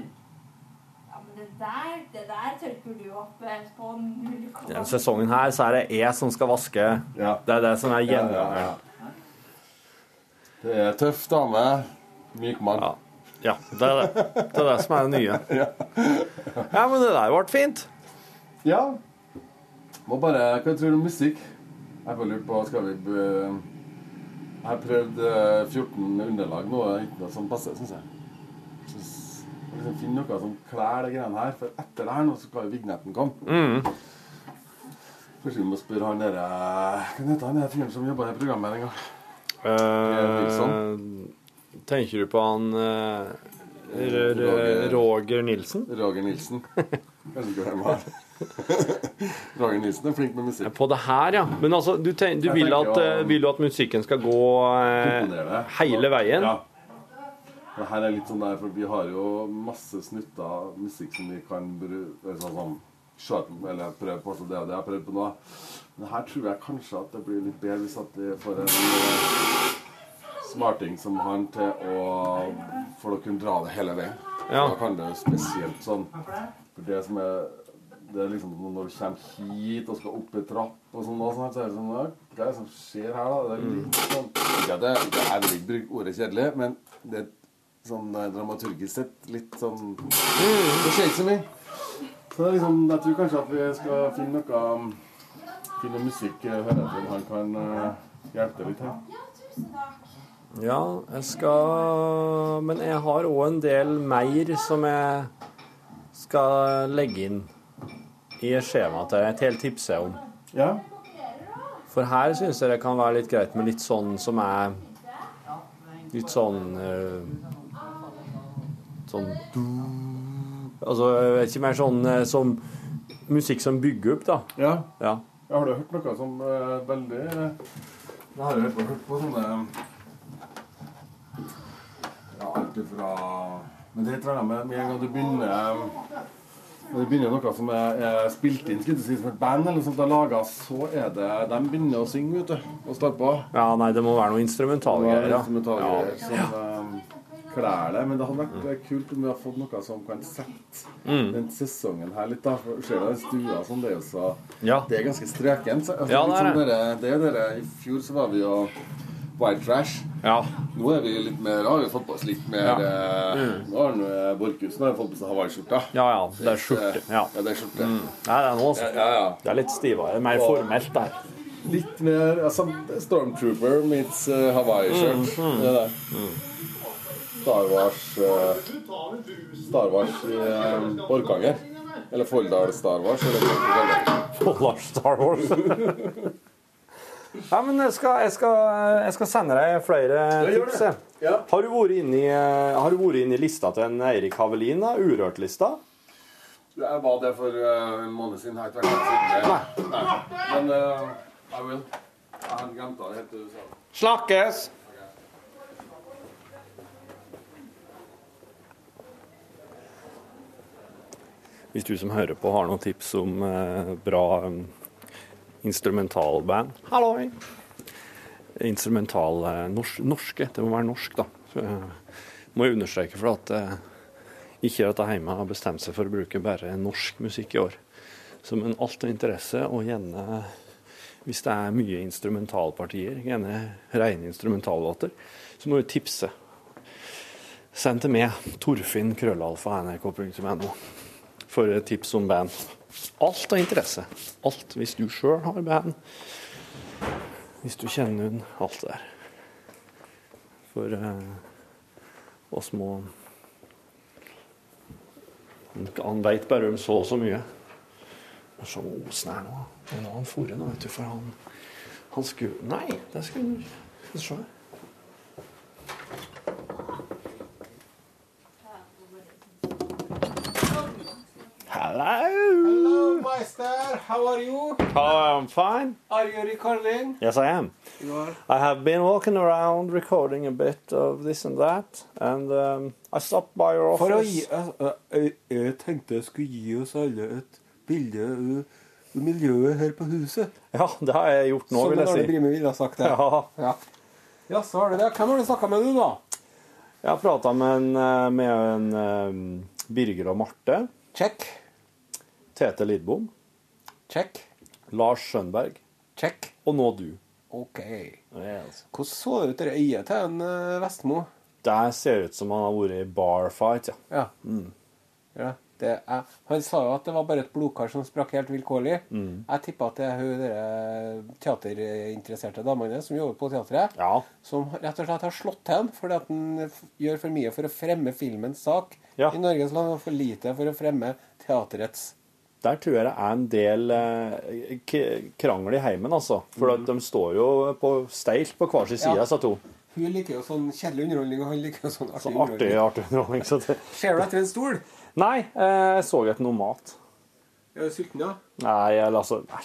Ja, men det der, det der tørker du opp eh, på null Denne sesongen her så er det jeg som skal vaske. Ja. Det er det som er Ja, ja, ja. Det er tøff dame. Myk mann. Ja. Det er det. Det er det som er det nye. [laughs] Ja, men det der ble fint. Ja. Må bare Hva tror du om musikk? Jeg bare lurt på Skal vi be- Jeg har prøvd eh, 14 underlag nå. det Ikke noe som passer, syns jeg. Synes, må liksom finne noe som klær de greiene her. For etter det her nå så skal jo vignetten komme. Mm. Kanskje vi må spørre han derre Hva heter han fyren som jobba i programmet en gang? Eh, tenker du på han eh, Roger. Roger Nilsen? Roger Nilsen. Jeg vet ikke hvem han Roger Nilsen er flink med musikk. På det her, ja. Men altså, du, ten, du vil, at, jo- eh, vil du at musikken skal gå eh, hele veien? Ja. Det her er litt sånn der, for vi har jo masse snutter musikk som vi kan bruke sånn sånn, eller prøve på, så det og det jeg har prøvd på nå. Men her tror jeg kanskje at det blir litt bedre hvis at vi får en eh, smarting som han til å For å kunne dra det hele veien. Ja. Da kan det jo spesielt sånn For det som er det er liksom når du kommer hit og skal opp i trapp og sånn, så er det sånn «Ja, Hva er det som skjer her, da? Det er litt sånn Ikke at det jeg vil ikke bruke ordet kjedelig, men det er sånn eh, dramaturgisk sett litt sånn Det skjer ikke så mye. Så det er liksom, jeg tror kanskje at vi skal finne noe Finne musikk eh, høre etter om han kan eh, hjelpe til litt her. Ja, jeg skal Men jeg har òg en del mer som jeg skal legge inn i skjemaet til et helt tipse om. Ja. For her syns jeg det kan være litt greit med litt sånn som er Litt sånn uh, Sånn Altså, jeg ikke mer sånn uh, som musikk som bygger opp, da. ja. Ja. Jeg har du hørt noe som er veldig Jeg har jo hørt hørt på sånne alt ifra Men det tror jeg med, med en gang du begynner Når du begynner noe som er, er spilt inn skal si, som et band, eller sånt, er laga, så er det De begynner å synge, vet du. Og starte på. ja, nei, det må være noe instrumentalgreier. instrumentalgreier. Ja. som som Um, klær det. Men det hadde vært mm. kult om vi hadde fått noe som kan sette Mm. den sesongen her litt. da For Ser du den stua sånn, det er jo så Ja. Det er ganske strøkent. så- Altså, Ja, det er sånn det. dere- det er dere I fjor så var vi jo White Trash. ja. Nå er vi litt mer, har vi fått på oss litt mer Ja. eh, Nå har nå, eh, Borchhusen har fått på seg hawaiiskjorta. Ja, ja. Det er skjorte. Ja. Ja, det er skjorte. Nei, det er noe, altså. Ja, ja. Det er litt stivere. Mer formelt der. Litt mer altså, Stormtrooper meets uh, Hawaii-shirt. Mm, Det er det. Star Wars uh, Star Wars i uh, Orkanger. Eller Folldal Star Wars. Lars Star Wars. [laughs] ja, men jeg skal, jeg, skal, jeg skal sende deg flere tips. Ja. Har du vært inne i, har du vært inne i lista til en Eirik Havelin? da? Urørt-lista? Jeg var det for eh, en måned siden. Jeg har ikke vært siden. Nei. Nei. Men uh, jeg vil. Jeg hadde glemt det helt til du sa det. Snakkes! Hvis du som hører på har noen tips om eh, bra um, instrumentalband Halloi! Instrumental norsk, norske. Det må være norsk, da. Eh, må jeg understreke for at eh, ikke jeg hjemme har bestemt seg for å bruke bare norsk musikk i år. Så men alt av interesse, og gjerne hvis det er mye instrumentalpartier, gjerne rene instrumentallåter, så må du tipse. Send til meg, nrk.no, for tips om band. Alt av interesse. Alt. Hvis du sjøl har band, hvis du kjenner hun alt der. For eh, oss må Han veit bare om så og så mye. Men så osen her nå. Nå har han nå, vet du, for han Han skulle Nei, det skulle Skal vi se. Hello. Meister. How are you? Oh, I'm fine. Are you recording? Yes, I am. You are. I have been walking around recording a bit of this and that, and um, I stopped by your For å office. gi, jeg, jeg, jeg tenkte jeg skulle gi oss alle et bilde av miljøet her på huset. Ja, det har jeg gjort nå, Som vil Arne jeg si. Brimi ville ha sagt det. Ja, Ja. ja, så har du det. Hvem har du snakka med du, da? jeg har prata med en, eh, med en eh, Birger og Marte Check. Tete Lidbom. Check. Lars Skjønberg. Check. Og nå du. OK. Yes. Hvordan så det ut, i øyet til en eh, Vestmo? Det ser ut som han har vært i barfight, ja. Ja. ja det er, han sa jo at det var bare et blodkar som sprakk helt vilkårlig. Jeg tipper at det er hun dere teaterinteresserte damene som jobber på teatret, Ja. som rett og slett har slått til ham fordi at han gjør for mye for å fremme filmens sak Ja. i Norges land, og for lite for å fremme teaterets. Der tror jeg det er en del eh, krangel i heimen, altså. For at de står jo på steilt på hver sin side, Ja. disse to. Hun liker jo sånn kjedelig underholdning, og han liker jo sånn artig Så artig, artig underholdning. Så det... Ser du etter en stol? Nei, jeg så etter noe mat. Er du sulten, da? Nei, eller altså Nei.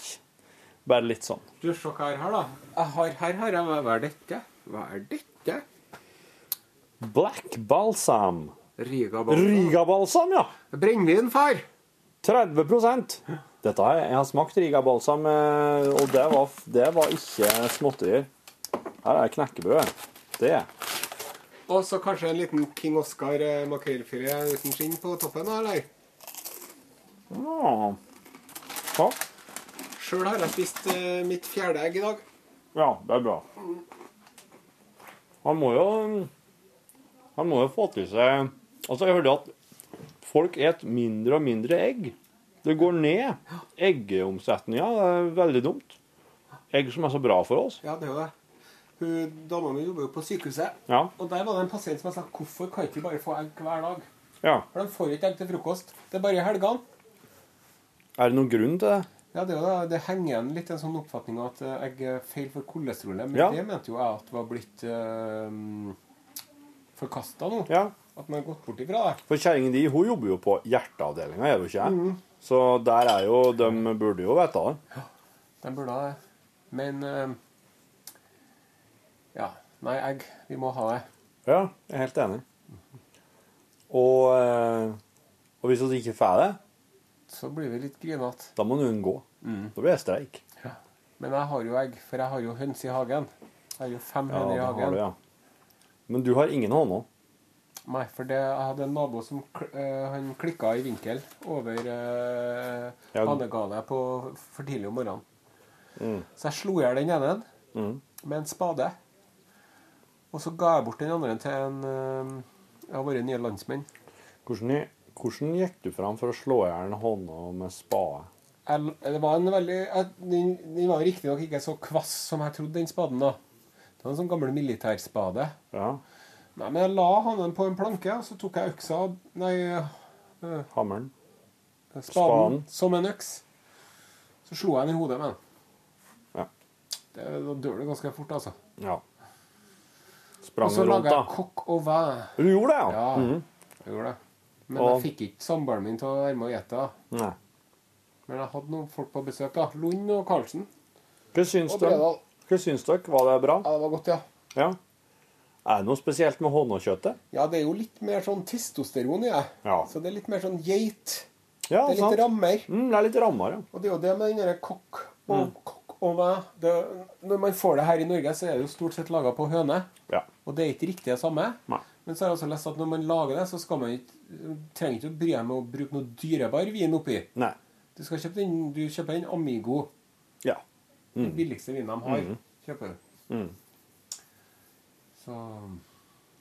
Bare litt sånn. Du, se hva jeg har, da. Jeg har, her har jeg Hva er dette? Hva er dette? Black balsam. Riga Riga-balsam, ja. Brennevin, far. 30 Dette har jeg, jeg har smakt Riga-balsam, eh, og det var, det var ikke småtterier. Her er knekkebrød. Det Og så kanskje en liten King Oscar eh, makrellfilet uten skinn på toppen, eller? Ja. Ja. Sjøl har jeg spist eh, mitt fjerde egg i dag. Ja, det er bra. Han må jo Han må jo få til seg Altså, jeg hørte at folk et mindre og mindre egg. Det går ned. Eggeomsetninga er veldig dumt. Egg som er så bra for oss. Ja, det er jo det. Hun, Dama mi jobber jo på sykehuset, Ja. og der var det en pasient som sa hvorfor kan ikke vi bare få egg hver dag? ja. For de får ikke egg til frokost. Det er bare i helgene. Er det noen grunn til det? Ja, det, er jo det. det henger igjen litt en sånn oppfatning av at eh, egg er feil for kolesterolet. Men Ja. det mente jo jeg at var blitt øh, forkasta nå. Ja. At man har gått bort ifra det. For kjerringa di hun jobber jo på hjerteavdelinga, gjør hun ikke? Så der er jo De burde jo vite det. De burde det. Men eh, Ja. Nei, egg. Vi må ha det. Ja, jeg er helt enig. Og, eh, og hvis vi ikke får det, Så blir vi litt grinete. da må du unngå. Da blir det streik. Ja. Men jeg har jo egg, for jeg har jo høns i hagen. Jeg har jo fem Ja, høner i det har hagen. du, ja. Men du har ingen hånder. Nei, for det, jeg hadde en nabo som eh, han klikka i vinkel over uh, Ja. hanegarnet på for tidlig om morgenen. Mm. Så jeg slo i hjel den ene Mm. med en spade. Og så ga jeg bort den andre til en eh, av våre nye landsmenn. Hvordan, hvordan gikk du fram for å slå i hjel hånda med spade? Jeg, det var en veldig jeg, Den, den var riktignok ikke så kvass som jeg trodde, den spaden. da. Det var en sånn gammel militærspade. Ja. Nei, Men jeg la hannen på en planke, og så tok jeg øksa Nei, eh, Hammeren. spaden, Spaden. som en øks. Så slo jeg den i hodet med den. Ja. Det, da dør du ganske fort, altså. Ja. Og så rundt, laga jeg kokk og væ. Du gjorde det, ja? Ja, Mhm. jeg gjorde det. Men Og- jeg fikk ikke samboeren min til å være med og gjete. Nei. Men jeg hadde noen folk på besøk. da. Lund og Karlsen. Hva syns dere? Var det bra? Ja, det var godt, ja. Ja. Er det noe spesielt med håndkjøttet? Ja, det er jo litt mer sånn testosteron i det. Ja. Så det er litt mer sånn geit. Ja, det er sant. litt rammer. Mm, det er litt rammer, ja. Og det er jo det med den derre kokk og Mm. kokk og hva. Når man får det her i Norge, så er det jo stort sett laga på høne. Ja. Og det er ikke riktig det samme. Nei. Men så har jeg også lest at når man lager det, så skal man ikke, trenger ikke å bry seg med å bruke noe dyrebar vin oppi. Nei. Du skal kjøpe den, du kjøper den Amigo. Ja. Den billigste vinen de har. Mm. Kjøper du. Mm. Så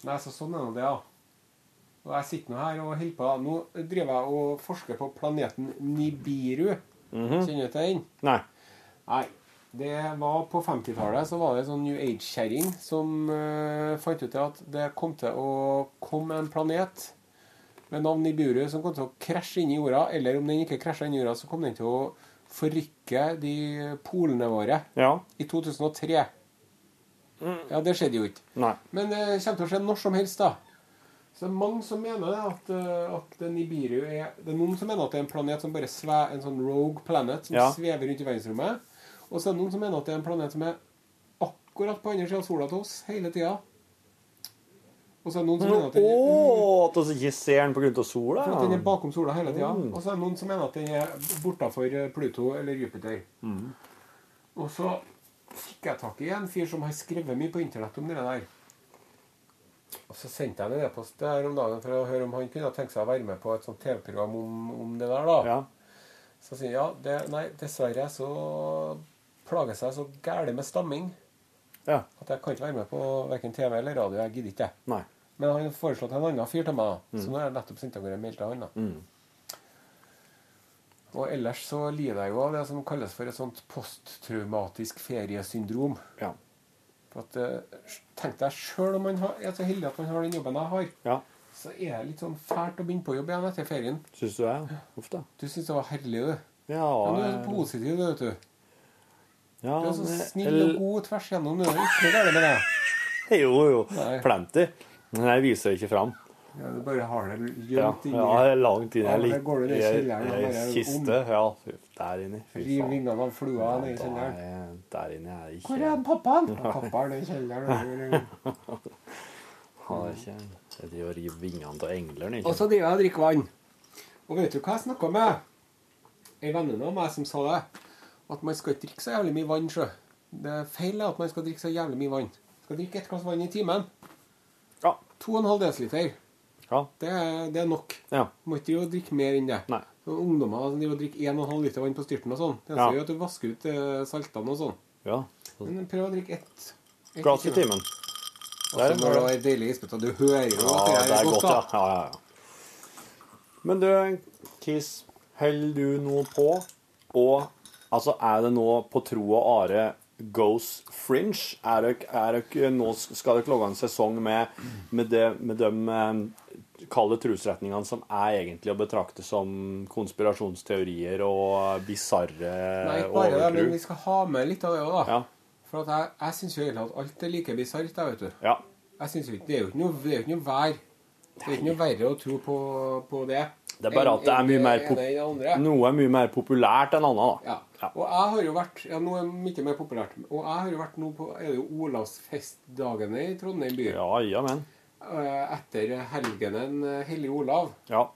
Nei, så sånn er nå det, ja. Og jeg sitter nå her og holder på. Nå driver jeg og forsker på planeten Nibiru. Mhm. Kjenner du til den? Nei. Nei. Det var På 50-tallet så var det en sånn New Age-kjerring som uh, fant ut at det kom til å komme en planet med navn Nibiru som kom til å krasje inn i jorda. Eller om den ikke krasja inn i jorda, så kom den til å forrykke de polene våre Ja. i 2003. Ja, det skjedde jo ikke. Nei. Men det kommer til å skje når som helst, da. Så det er mange som mener det, at, eh, at Nibiru er Det er noen som mener at det er en planet som bare svever, en sånn rogue planet som Ja. svever rundt i verdensrommet. Og så er det noen som mener at det er en planet som er akkurat på andre sida av sola til oss hele tida. Og så er det noen som mener at den er, at vi ikke ser den pga. sola? for at den er bakom sola hele tida. Mm. Og så er det noen som mener at den er bortafor Pluto eller Jupiter. Mm. Og så fikk jeg tak i en fyr som har skrevet mye på internett om det der. Og så sendte jeg en e-post her om dagen for å høre om han kunne tenke seg å være med på et sånt TV-program om, om det der. da. Ja. Så sier han ja, det, nei, dessverre så plages jeg så gæli med stamming Ja. at jeg kan ikke være med på verken TV eller radio. Jeg gidder ikke. Nei. Men han har foreslått en annen fyr til meg, da. så nå har jeg nettopp sendt av gårde en mail til han. da. Og ellers så lider jeg jo av det som kalles for et sånt posttraumatisk feriesyndrom. Ja. For at, eh, Tenk deg sjøl om man har, er så heldig at man har den jobben jeg har, ja. så er det litt sånn fælt å begynne på jobb igjen etter ferien. Syns du det? Uff da. Du syns det var herlig, du. Ja, Men du er så positiv, du, vet du. ja Du er så snill og god tvers igjennom. Du er ikke galt med det. [laughs] Jo, jo. Nei. Plenty. Men jeg viser ikke fram. Ja, du bare har det Ja, gjemt inni ja langt i Ja, en her går det i i kjelleren og i en bare kiste. Ja, der inne. Fy Riv vingene av flua ned i kjelleren. er- Der inne er det Hvor ikke er pappaen? Pappaen i kjelleren. [laughs] Han er ikke Jeg driver og river vingene til englene. Og så driver jeg og drikker vann. Og vet du hva jeg snakka med ei venninne av meg som sa det? At man skal ikke drikke så jævlig mye vann, sjø. Det er feil at man skal drikke så jævlig mye vann. Skal drikke ett glass vann i timen. Ja. 2,5 dl. Ja. Det, det er nok. Ja. Du må ikke jo drikke mer enn det. Nei. Så ungdommer som drikker 1,5 liter vann på styrten og sånn, det Ja. sier at du vasker ut eh, saltene og sånn. ja. Men prøv å drikke ett. et Glass i timen. Der, når det er deilig isbøtte. du hører jo Ja, at det er godt, ja. da. ja, ja, ja. Men du, Kis, holder du nå på? Og altså, er det nå på tro og are goes fringe? Er dere, er dere, nå skal dere lage en sesong med, med, det, med de eh, kalde trosretningene som er egentlig å betrakte som konspirasjonsteorier og bisarre Nei, bare det, men vi skal ha med litt av det òg, da. Ja. For at jeg, jeg syns jo egentlig at alt er like bisart, jeg, vet du. ja. Jeg synes jo ikke, Det er jo ikke noe, det er jo ikke noe vær. Det er ikke noe verre å tro på, på det. Det er bare at det er mye mer. Noe er mye mer populært enn annet, da. Ja. Ja. Og jeg har jo vært Ja, noe er mye mer populært. Og jeg har jo vært nå på Er det jo Olavsfestdagene i Trondheim by? Ja, ja, men. Eh, Etter helgenen eh, Hellig Olav. Ja.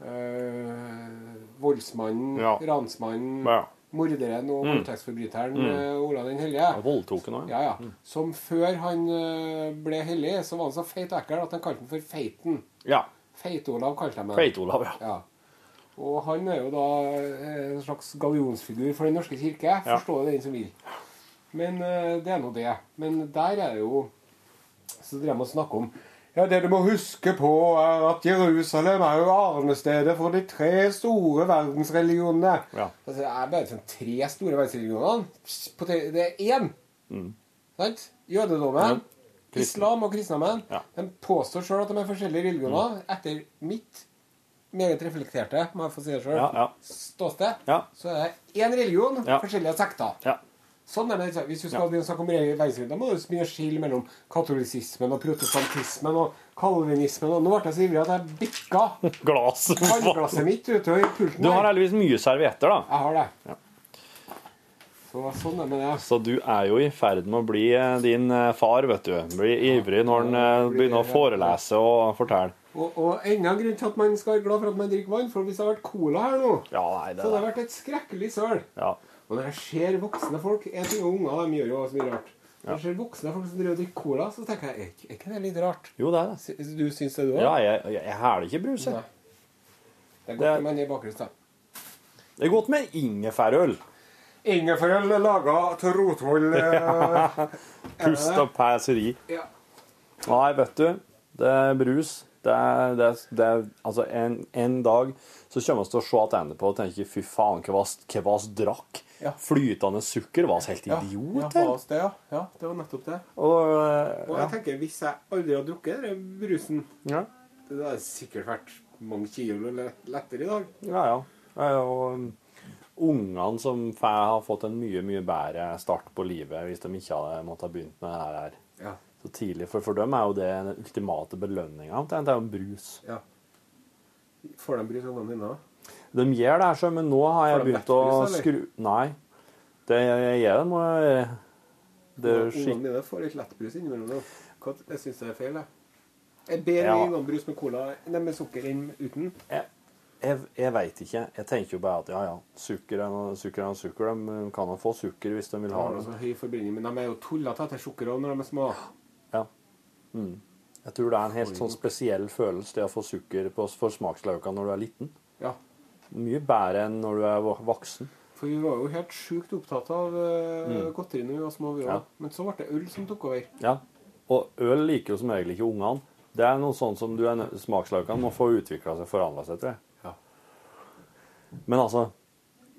Eh, voldsmannen, Ja. ransmannen, ja. morderen og Mm. voldtektsforbryteren Mm. eh, Olav den hellige. Voldtok han òg. Ja, ja. Som før han ble hellig, så var han så feit og ekkel at han kalte han for Feiten. Ja. Feit-Olav kalte de ham. Feit-Olav, ja. ja. Og han er jo da en slags gallionsfigur for Den norske kirke. Ja. Forstå det den som vil. Men det er nå det. Men der er det jo Så drev de og snakka om ja, Det du må huske på, er at Jerusalem er jo arnestedet for de tre store verdensreligionene. Ja. Altså, det er bare sånn tre store tre- Det er én. Mm. Sant? Jødedommen, ja. islam og kristendommen. Ja. De påstår sjøl at de er forskjellige religioner. Etter mitt meget reflekterte må jeg få si det selv, ståsted, Ja. så er det én religion, forskjellige sekter. Ja. Sånn er det. Hvis du skal begynne å snakke om verdensreligion, da må du begynne å skille mellom katolisismen og protestantismen og kalvinismen. Og nå ble jeg så ivrig at jeg bikka [laughs] Glass. vannglasset mitt utover pulten. Du har heldigvis mye servietter, da. Jeg har det. Ja. Så sånn er det med det. Så du er jo i ferd med å bli eh, din eh, far, vet du. Bli ivrig når han eh, begynner å forelese og fortelle. Og, og enda en grunn til at man skal være glad for at man drikker vann. For hvis det hadde vært cola her nå, Ja, nei, det så hadde det vært et skrekkelig søl. ja. Og når jeg ser voksne folk En ting er unger, de gjør jo så mye rart. Når jeg ser voksne folk som driver og drikker cola, så tenker jeg er ikke- det litt rart? Jo, det er det. Du syns det, du òg? Ja, jeg, jeg, jeg hæler ikke brus, jeg. Det er godt med man er bakrus, da. Det er godt med ingefærøl. Ingefærøl laga av rotvoll [laughs] eh, Pust og pæseri. Ja. Nei, vet du. Det er brus. Det er, det er, det er Altså, en, en dag så kommer vi til å se tilbake på og tenke fy faen, hva vi drakk? Ja. Flytende sukker var helt Ja, idiot. ja, det, ja. ja, det var nettopp det. Og, Og ja. jeg tenker, hvis jeg aldri hadde drukket den brusen, Ja. det hadde sikkert vært mange kilo lettere i dag. Ja, ja. Og um, ungene som har fått en mye, mye bedre start på livet hvis de ikke hadde måttet ha begynt med det her Ja. Så tidlig. For for dem er jo det den ultimate belønninga. Det er jo brus. ja. Får de brus av noen dine? De gjør det her, så, men nå har jeg begynt å skru Nei. Det jeg gjør, jeg Det er skikk... Ungene dine får litt lettbrus innimellom. Jeg syns det er feil, jeg. Jeg ber Ja. om brus med cola Nei, med sukker inn uten. Jeg, jeg, jeg veit ikke. Jeg tenker jo bare at ja, ja, sukker er noe sukker. Er noe sukker. De kan jo få sukker hvis de vil De ha det. noe så høy forbrenning, men de er jo tullete etter sukker òg når de er små. Ja. Mm. Jeg tror det er en helt sånn spesiell følelse det å få sukker på, for smaksløka når du er liten. Ja. Mye bedre enn når du er voksen. For vi var jo helt sjukt opptatt av uh, Mm. godteri når vi var små, vi òg. Ja. Men så ble det øl som tok over. Ja. Og øl liker jo som regel ikke ungene. Det er noe sånt som du er smaksløkene må få utvikla seg, forandra seg, tror jeg. Ja. Men altså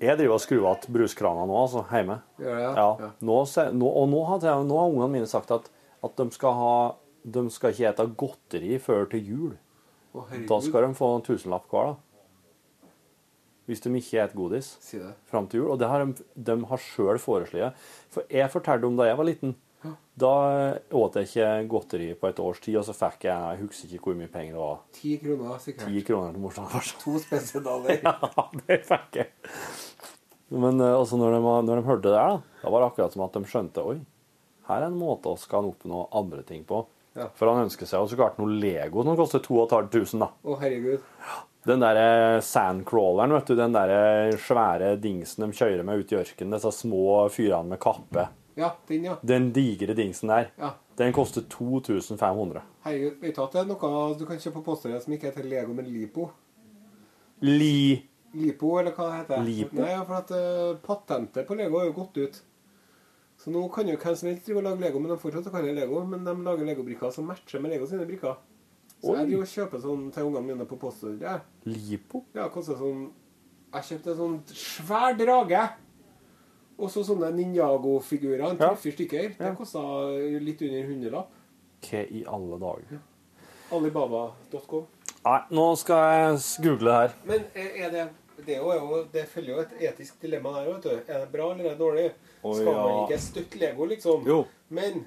Jeg driver og skrur igjen bruskrana nå, altså, hjemme. Ja, Ja. ja? Nå, nå, og nå har, nå har ungene mine sagt at, at de skal ha De skal ikke ete godteri før til jul. Å. Da skal de få en tusenlapp hver, da. Hvis de ikke spiser godis Si fram til jul. Og det har de, de har sjøl foreslått. For jeg fortalte om da jeg var liten. Da åt jeg ikke godteri på et års tid, og så fikk jeg Jeg husker ikke hvor mye penger det var. Ti kroner, sikkert. Ti kroner til morsan. To spesidaler. [laughs] Ja, det fikk jeg. Men eh, altså, når, de, når de hørte det der, da, da var det akkurat som at de skjønte Oi, her er en måte å skal oppnå andre ting på. Ja. For han ønsker seg jo så klart noe Lego som koster 2500, da. Å, herregud. Den der sandcrawleren, vet du, den der svære dingsen de kjører med ut i ørkenen, disse små fyrene med kappe. Ja, den, ja. Den digre dingsen der, Ja. den koster 2500. Herregud, vet du at det er noe du kan kjøpe på postordre som ikke heter Lego, men Lipo? Li... Lipo, eller hva det heter? Lipo? Nei, for at uh, patentet på Lego er jo gått ut. Så nå kan jo hvem som helst drive og lage Lego, men de fortsatt kan jeg Lego. Men de lager Lego-brikker som matcher med Lego sine brikker. Så Oi. jeg driver og kjøper sånn til ungene mine på postordre. Lipo? Ja, koster sånn Jeg kjøpte en sånn svær drage. Og så sånne Ninjago-figurer. En Ja. tre-fire stykker. Det Ja. kosta litt under hundrelapp. Hva i alle dager? Alibaba.com. Nei, nå skal jeg google det her. Men er det det, jo, det følger jo et etisk dilemma der òg, vet du. Er det bra eller er det dårlig? Oh, Skal ja. man ikke støtte Lego, liksom? Jo. Men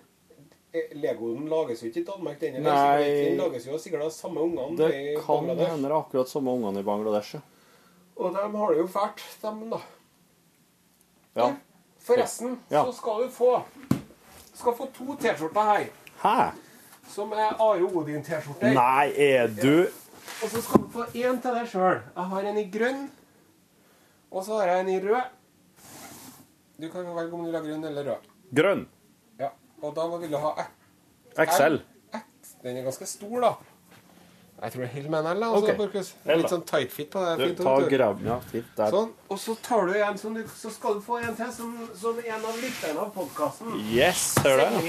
eh, Legoen lages jo ikke i Danmark, den. Lages jo sikkert av samme ungene Det i Bangladesh. Det kan hende akkurat samme ungene i Bangladesh, ja. Og de har det jo fælt, dem, da. ja. Forresten Ja. så skal du få skal få to T-skjorter her, Hæ? som er Are Odin-T-skjorter. Nei, er du Og så skal du få én til deg sjøl. Jeg har en i grønn, og så har jeg en i rød. Du kan velge om du vil ha grønn eller rød. grønn? Ja, Og da vil du ha XL? Den er ganske stor, da. Jeg tror det holder med en L. Altså, okay. Markus. Litt sånn tight fit på det. Du, Fint, ta grav... Ja, fit. Sånn. Og så tar du en sånn, så skal du få en til som, som en av lytterne av podkasten. Yes, ser du?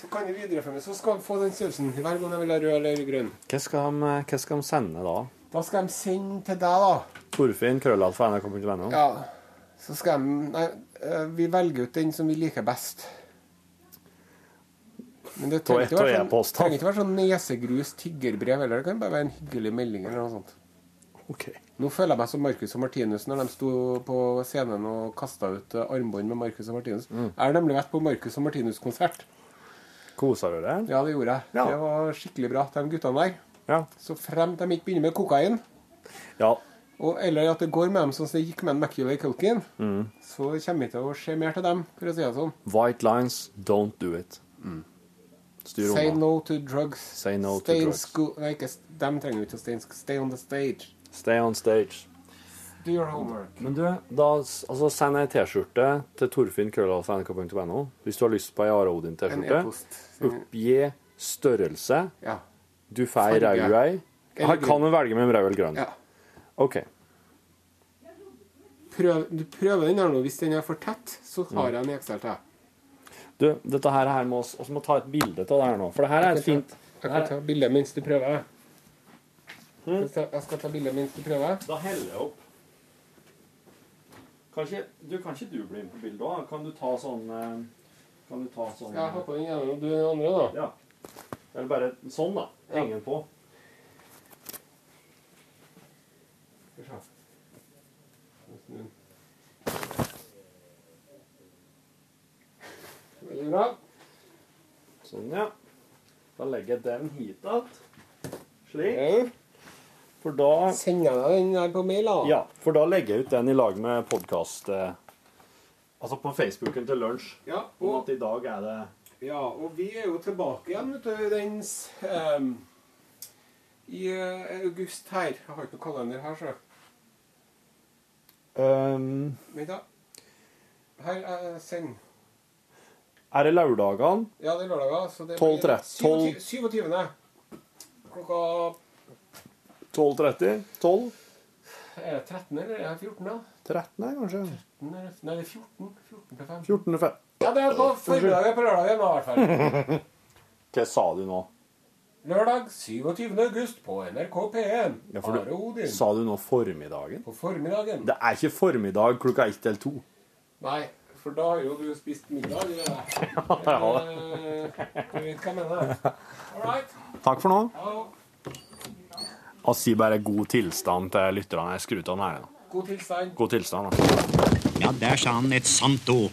Så kan du videreføre, så skal du få den størrelsen hver gang jeg vil ha rød eller grønn. Hva skal de, hva skal de sende da? Da skal de sende til deg, da. Torfinn krøllalfa nrk.no? Ja. Så skal de Nei, eh, vi velger ut den som vi liker best. Men det trenger ikke, være sånn, trenger ikke være sånn nesegrus tiggerbrev heller. Det kan bare være en hyggelig melding eller noe sånt. Okay. Nå føler jeg meg som Marcus og Martinus når de sto på scenen og kasta ut eh, armbånd med Marcus og Martinus. Mm. Jeg har nemlig vært på Marcus og Martinus-konsert. Kosa du deg? Ja, det gjorde jeg. Ja. Det var skikkelig bra, de guttene der. Ja. Så frem til de ikke begynner med kokain, ja. og, eller at det går med dem sånn som det gikk med en Macaulay Culkin, Mm. så kommer vi til å se mer til dem, for å si det sånn. White lines, don't do it. Styr Say unna. no to drugs. Say no to stay in drugs. school. Nei, ikke, dem trenger vi ikke å stay, stay on the stage. Stay on stage. Do your homework. Men du, da altså, send ei T-skjorte til Torfinn krøllalfa hvis du har lyst på ei Are En Odin-T-skjorte. Oppgi størrelse. Ja. Du får rød ei. Her kan du velge mellom rød eller grønn. ja. OK. Prøv, du prøver den her nå. Hvis den er for tett, så har jeg en Excel til. Du, dette her, her må oss, må ta et bilde av det her nå. For det her er et fint Jeg kan ta bilde mens du prøver. Jeg skal ta- Jeg skal ta bilde mens du prøver. Da heller jeg opp. Kanskje du, kan ikke du bli med på bildet òg? Kan du ta sånn eh, Kan du ta sånn Jeg har på den ene, og du den andre, da. Ja. Eller bare sånn, da. Henge den på. Skal vi se. Veldig bra. Sånn, ja. Da legger jeg den hit igjen. Slik. Ja. For da Sender jeg deg den der på mail, da? Ja, for da legger jeg ut den i lag med podkast eh, Altså på Facebooken til lunsj. Ja, Om at i dag er det ja, og vi er jo tilbake igjen, vet du, den ehm, I eh, august her. Jeg har ikke noe kalender her, så. um, Vent, da. Her er send. Er det lørdagene? Ja, det er lørdager. Så det 12, blir 12. 27. Klokka 12.30? 12? Er det 13 eller er det 14, da? 13 er kanskje? 13 eller- Nei, det er 14. 14 til 5. 14 til 5. Ja, det er på formiddagen på lørdagen, da, i hvert fall. [laughs] Hva sa du nå? Lørdag 27. august på NRK P1. Ja, for Are Odin. sa du nå formiddagen? På formiddagen. Det er ikke formiddag klokka ett eller to. Nei, for da har jo du spist middag. [laughs] Ja, jeg har det. Du vet hva jeg mener. All right. Takk for nå. Og si bare god tilstand til lytterne. Jeg skrur av den her. God tilstand. God tilstand. da. Ja, der sa han et sant ord.